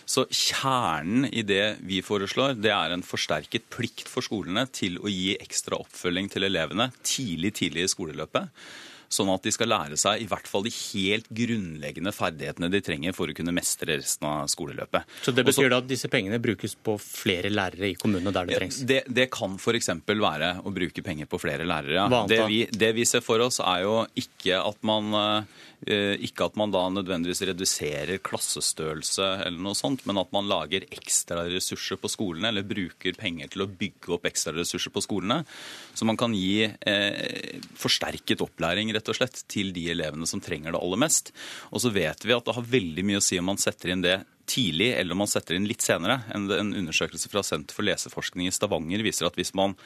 Så kjernen i det vi foreslår, det er en forsterket plikt for skolene til å gi ekstra oppfølging til elevene tidlig, tidlig i skoleløpet. Sånn at de skal lære seg i hvert fall de helt grunnleggende ferdighetene de trenger for å kunne mestre resten av skoleløpet. Så det betyr Også, at disse pengene brukes på flere lærere i kommunene der det trengs? Det, det kan f.eks. være å bruke penger på flere lærere. Ja. Det, vi, det vi ser for oss er jo ikke at man Eh, ikke at man da nødvendigvis reduserer klassestørrelse eller noe sånt, men at man lager ekstra ressurser på skolene, eller bruker penger til å bygge opp ekstra ressurser på skolene. Så man kan gi eh, forsterket opplæring rett og slett til de elevene som trenger det aller mest. Og så vet vi at det har veldig mye å si om man setter inn det tidlig eller om man setter inn litt senere. En, en undersøkelse fra Senter for leseforskning i Stavanger viser at hvis man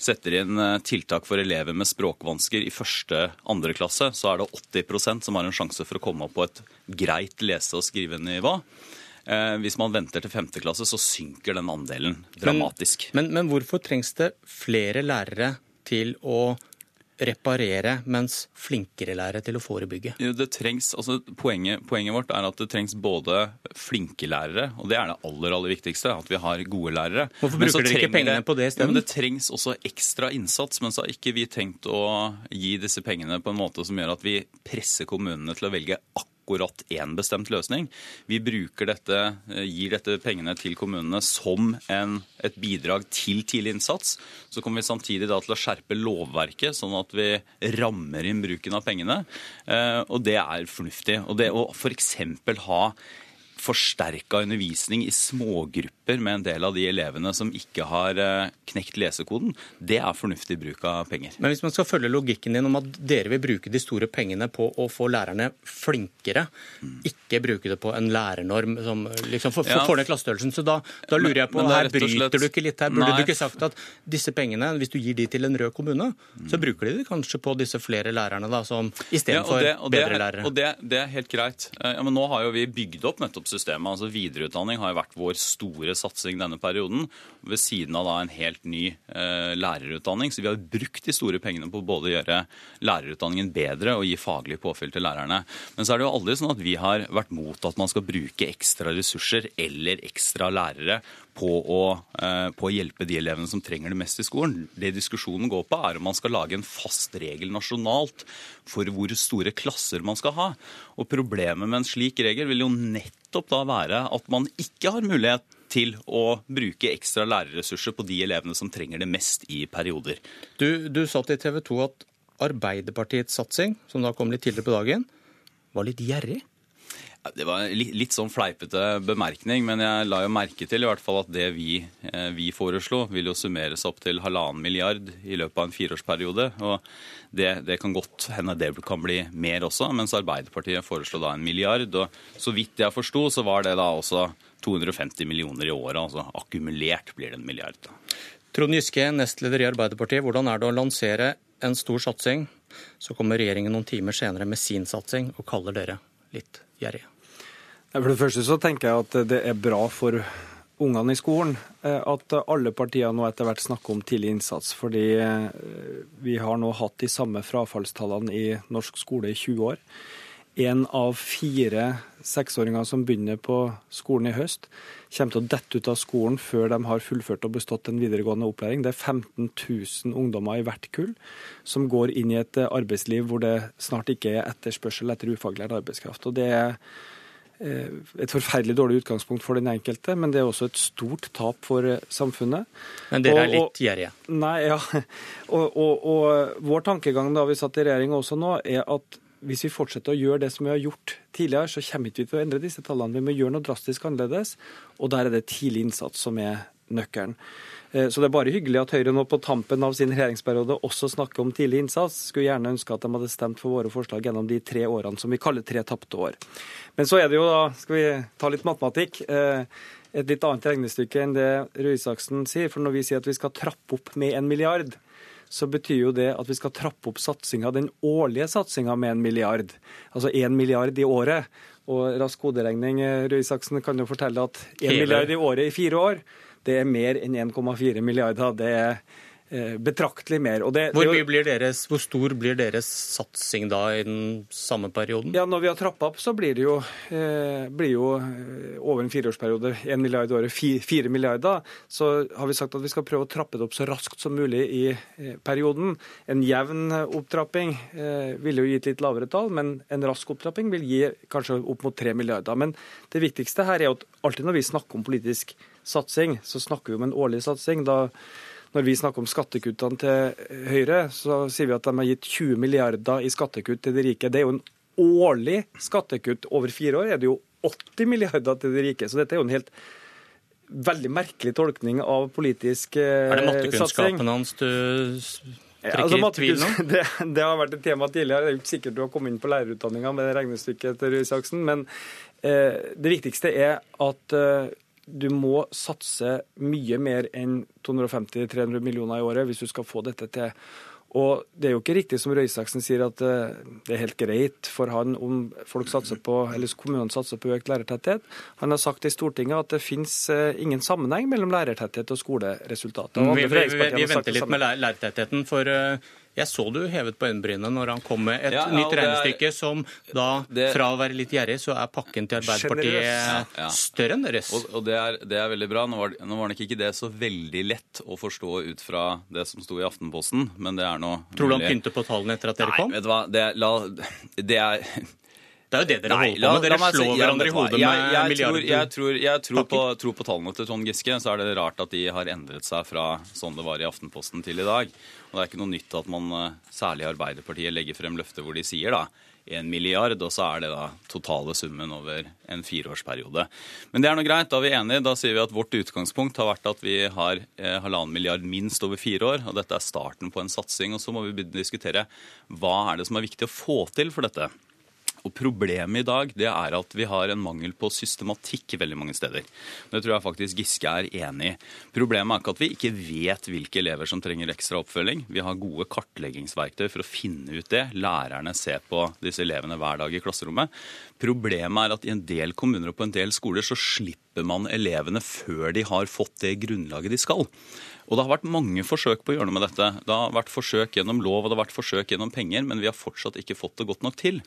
setter inn eh, tiltak for elever med språkvansker i første, andre klasse, så er det 80% som har en sjanse for å komme opp på et greit lese- og skrivenivå. Eh, hvis man venter til femte klasse, så synker den andelen dramatisk. Men, men, men hvorfor trengs det flere lærere til å reparere, mens flinkere lærere til å forebygge? Det trengs, altså poenget, poenget, vårt er at det trengs både flinke lærere, og det er det aller aller viktigste, at vi har gode lærere. Hvorfor bruker dere ikke pengene på det isteden? Ja, det trengs også ekstra innsats. Men så har ikke vi tenkt å gi disse pengene på en måte som gjør at vi presser kommunene til å velge akkurat akkurat én bestemt løsning. Vi dette, eh, gir dette pengene til kommunene som en, et bidrag til tidlig innsats. Så kommer vi samtidig til å skjerpe lovverket, sånn at vi rammer inn bruken av pengene. Eh, og det er fornuftig. Og det å f.eks. ha forsterka undervisning i smågrupper med en del av de elevene som ikke har eh, knekt lesekoden, det er fornuftig bruk av penger. Men hvis man skal følge logikken din om at dere vil bruke de store pengene på å få lærerne flinkere, ikke bruke det på en lærernorm som liksom får ja. ned klassestørrelsen, så da, da, lurer jeg på, men, her bryter slett... du ikke litt her. Burde Nei. du ikke sagt at disse pengene, hvis du gir de til en rød kommune, mm. så bruker de det kanskje på disse flere lærerne da, som istedenfor ja, bedre lærere? Og det, det, er helt greit. Eh, ja, men nå har jo vi bygd opp nettopp systemet. altså Videreutdanning har jo vært vår store satsing denne perioden, ved siden av da en helt ny eh, lærerutdanning. Så vi har brukt de store pengene på både å gjøre lærerutdanningen bedre og gi faglig påfyll til lærerne. Men så er det jo aldri sånn at vi har vært mot at man skal bruke ekstra ressurser eller ekstra lærere på å, eh, på å, hjelpe de elevene som trenger det mest i skolen. Det diskusjonen går på, er om man skal lage en fast regel nasjonalt for hvor store klasser man skal ha. Og Problemet med en slik regel vil jo nettopp da være at man ikke har mulighet til å bruke ekstra lærerressurser på de elevene som trenger det mest i perioder. Du, du sa til TV 2 at Arbeiderpartiets satsing, som da kom litt tidligere på dagen, var litt gjerrig? Det var en litt sånn fleipete bemerkning, men jeg la jo merke til i hvert fall at det vi, eh, vi foreslo, vil jo summeres opp til halvannen milliard i løpet av en fireårsperiode. og det, det, kan godt hende det kan bli mer også, mens Arbeiderpartiet foreslo da en milliard. og Så vidt jeg forsto, så var det da også 250 millioner i året. altså Akkumulert blir det en milliard. Trond Giske, nestleder i Arbeiderpartiet. Hvordan er det å lansere en stor satsing? Så kommer regjeringen noen timer senere med sin satsing og kaller dere litt gjerrige. For det første så tenker jeg at det er bra for ungene i skolen eh, at alle partier nå etter hvert snakker om tidlig innsats. Fordi eh, vi har nå hatt de samme frafallstallene i norsk skole i 20 år. Én av fire seksåringer som begynner på skolen i høst, kommer til å dette ut av skolen før de har fullført og bestått en videregående opplæring. Det er 15 000 ungdommer i hvert kull som går inn i et arbeidsliv hvor det snart ikke er etterspørsel etter ufaglært arbeidskraft. Og det er Eh, et forferdelig dårlig utgangspunkt for den enkelte, men det er også et stort tap for eh, samfunnet. Men dere er litt gjerrige? Nei, ja. <laughs> Og, og, og, vår tankegang da vi satt i regjering også nå, er at hvis vi fortsetter å gjøre det som vi har gjort tidligere, så kommer vi ikke til å endre disse tallene. Vi må gjøre noe drastisk annerledes, og der er det tidlig innsats som er nøkkelen. Eh, så det er bare hyggelig at Høyre nå på tampen av sin regjeringsperiode også snakker om tidlig innsats. Skulle gjerne ønske at de hadde stemt for våre forslag gjennom de tre årene som vi kaller tre tapte år. Men så er det jo da, skal vi ta litt matematikk, eh, et litt annet regnestykke enn det Røe Isaksen sier. For når vi sier at vi skal trappe opp med en milliard, så betyr jo det at vi skal trappe opp satsinga, den årlige satsinga med en milliard. Altså én milliard i året. Og rask koderegning, eh, Røe Isaksen kan jo fortelle at én milliard i året i fire år det er mer enn 1,4 milliarder. Det er betraktelig mer. Det, hvor, deres, hvor, stor blir deres satsing da i den samme perioden? Ja, Når vi har trappa opp, så blir det jo, eh, blir jo eh, over en fireårsperiode 1 milliard i året, 4 milliarder. Så har vi sagt at vi skal prøve å trappe det opp så raskt som mulig i eh, perioden. En jevn opptrapping eh, ville jo gitt litt lavere tall, men en rask opptrapping vil gi kanskje opp mot 3 milliarder. Men det viktigste her er at alltid når vi snakker om politisk satsing, så snakker vi om en årlig satsing. Da, når vi snakker om skattekuttene til Høyre, så sier vi at de har gitt 20 milliarder i skattekutt til de rike. Det er jo en årlig skattekutt. Over fire år er det jo 80 milliarder til de rike. Så dette er jo en helt veldig merkelig tolkning av politisk satsing. Er det mattekunnskapen hans du ja, altså, <laughs> det, det, har vært et tema tidligere. Det er ikke sikkert du har kommet inn på lærerutdanninga med det regnestykket til Røe Isaksen. Men eh, det viktigste er at eh, du må satse mye mer enn 250-300 millioner i året hvis du skal få dette til. Og Det er jo ikke riktig som Røe Isaksen sier, at eh, det er helt greit for han om folk satser på, eller kommunene satser på økt lærertetthet. Han har sagt i Stortinget at det finnes eh, ingen sammenheng mellom lærertetthet og skoleresultater. Og vi, vi, vi, vi venter litt med lærertettheten. for eh, Jeg så du hevet på øyenbrynet når han kom med et ja, ja, nytt regnestykke som da, det, fra å være litt gjerrig, så er pakken til Arbeiderpartiet ja, større enn deres. Og, og det, er, det, er, veldig bra. Nå var, nå var nok ikke det så veldig lett å forstå ut fra det som sto i Aftenposten, men det er nå Tror du han pynter på tallene etter at dere kom? Nei, vet du hva. Det, la, det er det er jo det dere Nei, holder på med. Dere slår si, hverandre i hodet jeg, jeg, med milliarder. Jeg, tror, jeg tror, på, tror, på, tallene til Trond Giske. Så er det rart at de har endret seg fra sånn det var i Aftenposten til i dag. Og det er ikke noe nytt at man, eh, særlig Arbeiderpartiet, legger frem løfter hvor de sier da en milliard, og så er det da totale summen over en fireårsperiode. Men det er nå greit, da er vi enige. Da sier vi at vårt utgangspunkt har vært at vi har eh, halvannen milliard minst over fire år, og dette er starten på en satsing. Og så må vi begynne å diskutere hva er det som er viktig å få til for dette. Og Problemet i dag det er at vi har en mangel på systematikk veldig mange steder. Det tror jeg faktisk Giske er enig i. Problemet er ikke at vi ikke vet hvilke elever som trenger ekstra oppfølging. Vi har gode kartleggingsverktøy for å finne ut det. Lærerne ser på disse elevene hver dag i klasserommet. Problemet er at i en del kommuner og på en del skoler så slipper man elevene før de har fått det grunnlaget de skal. Og det har vært mange forsøk på å gjøre noe med dette. Det har vært forsøk gjennom lov og det har vært forsøk gjennom penger, men vi har fortsatt ikke fått det godt nok til.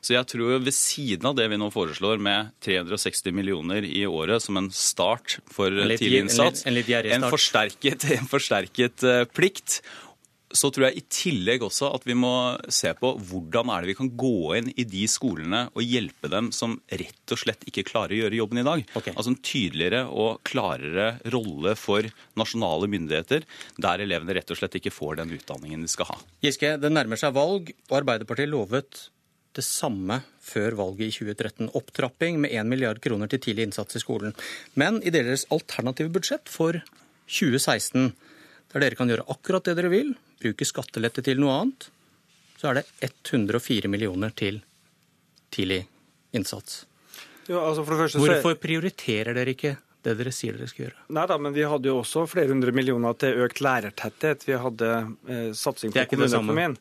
Så jeg tror ved siden av det vi nå foreslår med 360 millioner i året som en start for tidlig innsats, en, litt, en, litt en, forsterket, en forsterket uh, plikt så tror jeg i tillegg også at vi må se på hvordan er det vi kan gå inn i de skolene og hjelpe dem som rett og slett ikke klarer å gjøre jobben i dag. Okay. Altså en tydeligere og klarere rolle for nasjonale myndigheter, der elevene rett og slett ikke får den utdanningen de skal ha. Giske, det nærmer seg valg, og Arbeiderpartiet lovet det samme før valget i 2013. Opptrapping med 1 milliard kroner til tidlig innsats i skolen. Men i deres alternative budsjett for 2016, der dere kan gjøre akkurat det dere vil, bruke skattelette til noe annet, så er det 104 millioner til tidlig innsats. Ja, altså første, Hvorfor prioriterer dere ikke det dere sier dere skal gjøre? Nei da, men Vi hadde jo også flere hundre millioner til økt lærertetthet. Vi hadde eh, satsing på kommuneøkonomien.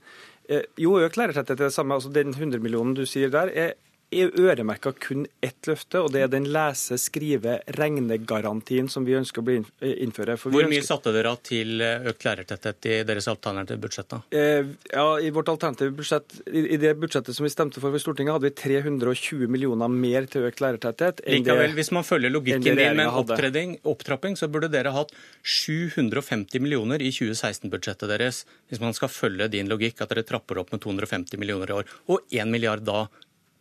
Eh, jo, økt lærertetthet er det samme. altså Den 100 millionen du sier der, er er øremerka kun ett løfte, og det er den lese-, skrive-, regnegarantien som vi ønsker å bli innføre. Hvor mye ønsker... satte dere av til eh, økt lærertetthet i deres alternative budsjett? da? Eh, ja, I vårt alternative budsjett, i det budsjettet som vi stemte for ved Stortinget, hadde vi 320 millioner mer til økt lærertetthet. Likevel, det, hvis man følger logikken din med en opptrapping, så burde dere hatt 750 millioner i 2016-budsjettet deres, hvis man skal følge din logikk, at dere trapper opp med 250 millioner i år, og 1 milliard da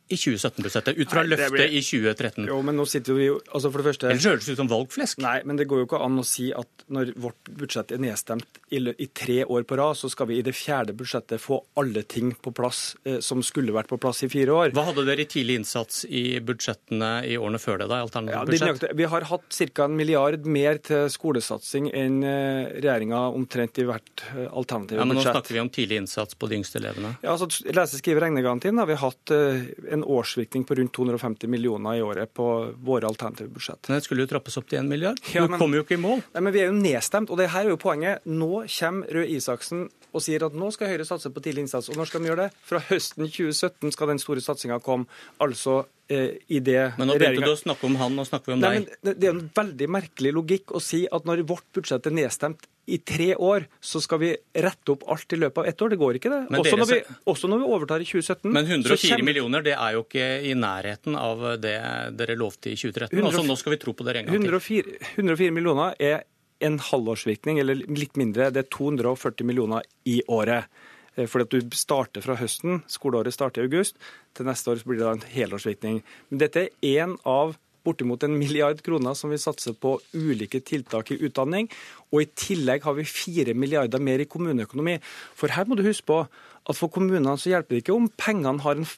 i 2017-budsjettet, ut fra løftet blir... i 2013? Jo, men nå sitter vi jo, altså for det første... Ellers høres det ut som valgflesk. Nei, men det går jo ikke an å si at når vårt budsjett er nedstemt i, i tre år på rad, så skal vi i det fjerde budsjettet få alle ting på plass eh, som skulle vært på plass i fire år. Hva hadde dere i tidlig innsats i budsjettene i årene før det? da, ja, budsjett? Vi har hatt ca. en milliard mer til skolesatsing enn eh, regjeringa omtrent i hvert eh, alternative budsjett. Ja, men Nå snakker vi om tidlig innsats på de yngste elevene. Ja, altså Lese-, skrive-, regnegarantien har vi hatt eh, en en årsvirkning på rundt 250 millioner i året på våre alternative budsjett. Men det skulle jo trappes opp til 1 milliard. Ja, men, kommer jo ikke i mål. Nei, men Vi er jo nedstemt, og det her er jo poenget. Nå kommer Røe Isaksen og sier at nå skal Høyre satse på tidlig innsats. Og når skal de gjøre det? Fra høsten 2017 skal den store satsinga komme. Altså i det Men nå begynte du å snakke om han, nå snakker vi om Nei, deg. det er en veldig merkelig logikk å si at når vårt budsjett er nedstemt i tre år, så skal vi rette opp alt i løpet av ett år. Det går ikke, det. Også, dere... når vi, også, når vi, overtar i 2017. Men 104 kommer... millioner, det er jo ikke i nærheten av det dere lovte i 2013. 104... Altså, nå skal vi tro på dere en gang 104... 104 millioner er en halvårsvirkning, eller litt mindre. Det er 240 millioner i året. Eh, fordi at du starter fra høsten, skoleåret starter i august, til neste år blir det en helårsvirkning. Men dette er én av bortimot en milliard kroner som vi satser på ulike tiltak i utdanning. Og i tillegg har vi fire milliarder mer i kommuneøkonomi. For her må du huske på at for kommunene så hjelper det ikke om pengene har en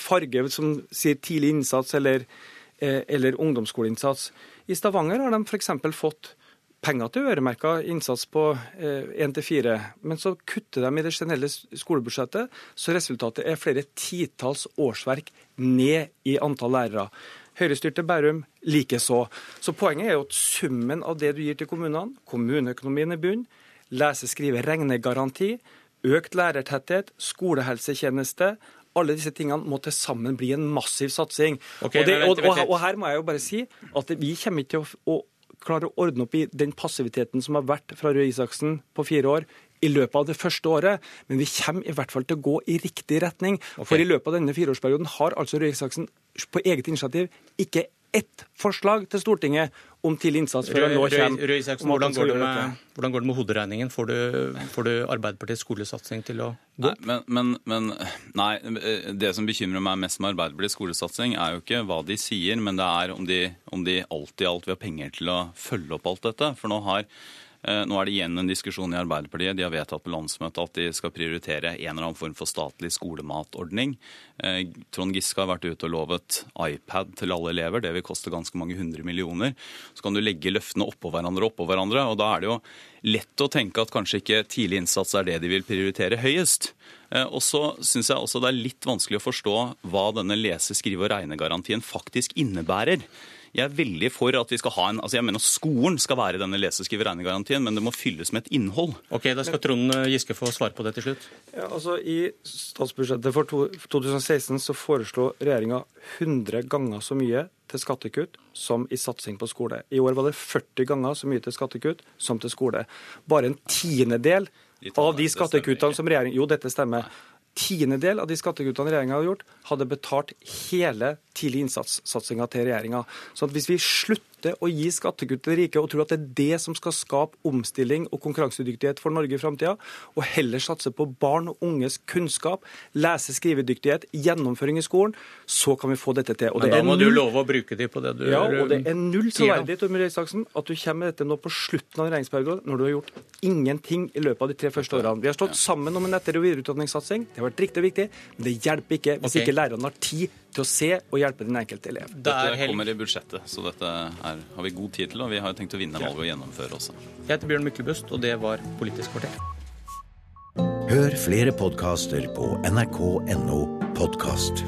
farge som sier tidlig innsats eller, eh, eller ungdomsskoleinnsats. I Stavanger har de f.eks. fått penger til øremerka innsats på én til fire, men så kutter de i det generelle skolebudsjettet, så resultatet er flere titalls årsverk ned i antall lærere. Høyrestyrte Bærum likeså. Så poenget er jo at summen av det du gir til kommunene, kommuneøkonomien i bunn, lese-, skrive-, regnegaranti, økt lærertetthet, skolehelsetjeneste, alle disse tingene må til sammen bli en massiv satsing. Okay, og, det, og, og, og, her må jeg jo bare si at vi kommer ikke til å, å klare å ordne opp i den passiviteten som har vært fra Røe Isaksen på fire år, i løpet av det første året, men vi kommer i hvert fall til å gå i riktig retning. Okay. For i løpet av denne fireårsperioden har altså Røe Isaksen på eget initiativ ikke ett forslag til Stortinget om tidlig innsats før nå kommer. Røy, Røy hvordan, går det med, hvordan går det med hoderegningen? Får du, får du Arbeiderpartiets skolesatsing til å gå opp? Nei, men, men, nei, det som bekymrer meg mest med Arbeiderpartiets skolesatsing, er jo ikke hva de sier, men det er om de, om de alt i alt vil ha penger til å følge opp alt dette. For nå har nå er det igjen en diskusjon i Arbeiderpartiet. De har vedtatt på landsmøtet at de skal prioritere en eller annen form for statlig skolematordning. Eh, Trond Giske har vært ute og lovet iPad til alle elever. Det vil koste ganske mange hundre millioner. Så kan du legge løftene oppå hverandre og oppå hverandre. og da er det jo lett å tenke at kanskje ikke tidlig innsats er det de vil prioritere høyest. Eh, og så syns jeg også det er litt vanskelig å forstå hva denne lese-, skrive- og regnegarantien faktisk innebærer. Jeg er veldig for at vi skal ha en altså jeg mener Skolen skal være denne lese-, skrive-, regnegarantien, men det må fylles med et innhold. Ok, Da skal Trond Giske få svare på det til slutt. Ja, altså I statsbudsjettet for 2016 så foreslo regjeringa 100 ganger så mye til skattekutt som i satsing på skole. I år var det 40 ganger så mye til skattekutt som til skole. Bare en tiendedel av de skattekuttene som regjeringen Jo, dette stemmer tiendedel av de skattekuttene regjeringa hadde gjort, hadde betalt hele tidlig innsats-satsinga til regjeringa. Så hvis vi slutter å gi skattekutt til de rike og tror at det er det som skal skape omstilling og konkurransedyktighet for Norge i framtida, og heller satse på barn og unges kunnskap, lese- skrivedyktighet, gjennomføring i skolen, så kan vi få dette til. Og Men da må null... du love å bruke de på det du Ja, og det er null troverdig Tormund Isaksen, at du kommer med dette nå på slutten av regjeringsperioden, når du har gjort ingenting i løpet av de tre første årene. Vi har stått sammen om en etter- og videreutdanningssatsing. Det har vært riktig og viktig, men det hjelper ikke hvis okay. ikke lærerne har tid til å se og hjelpe den enkelte elev. Dette kommer i budsjettet, så dette er, har vi god tid til. Og vi har tenkt å vinne valget og gjennomføre også. Jeg heter Bjørn Myklebust, og det var Politisk kvarter. Hør flere podkaster på nrk.no podkast.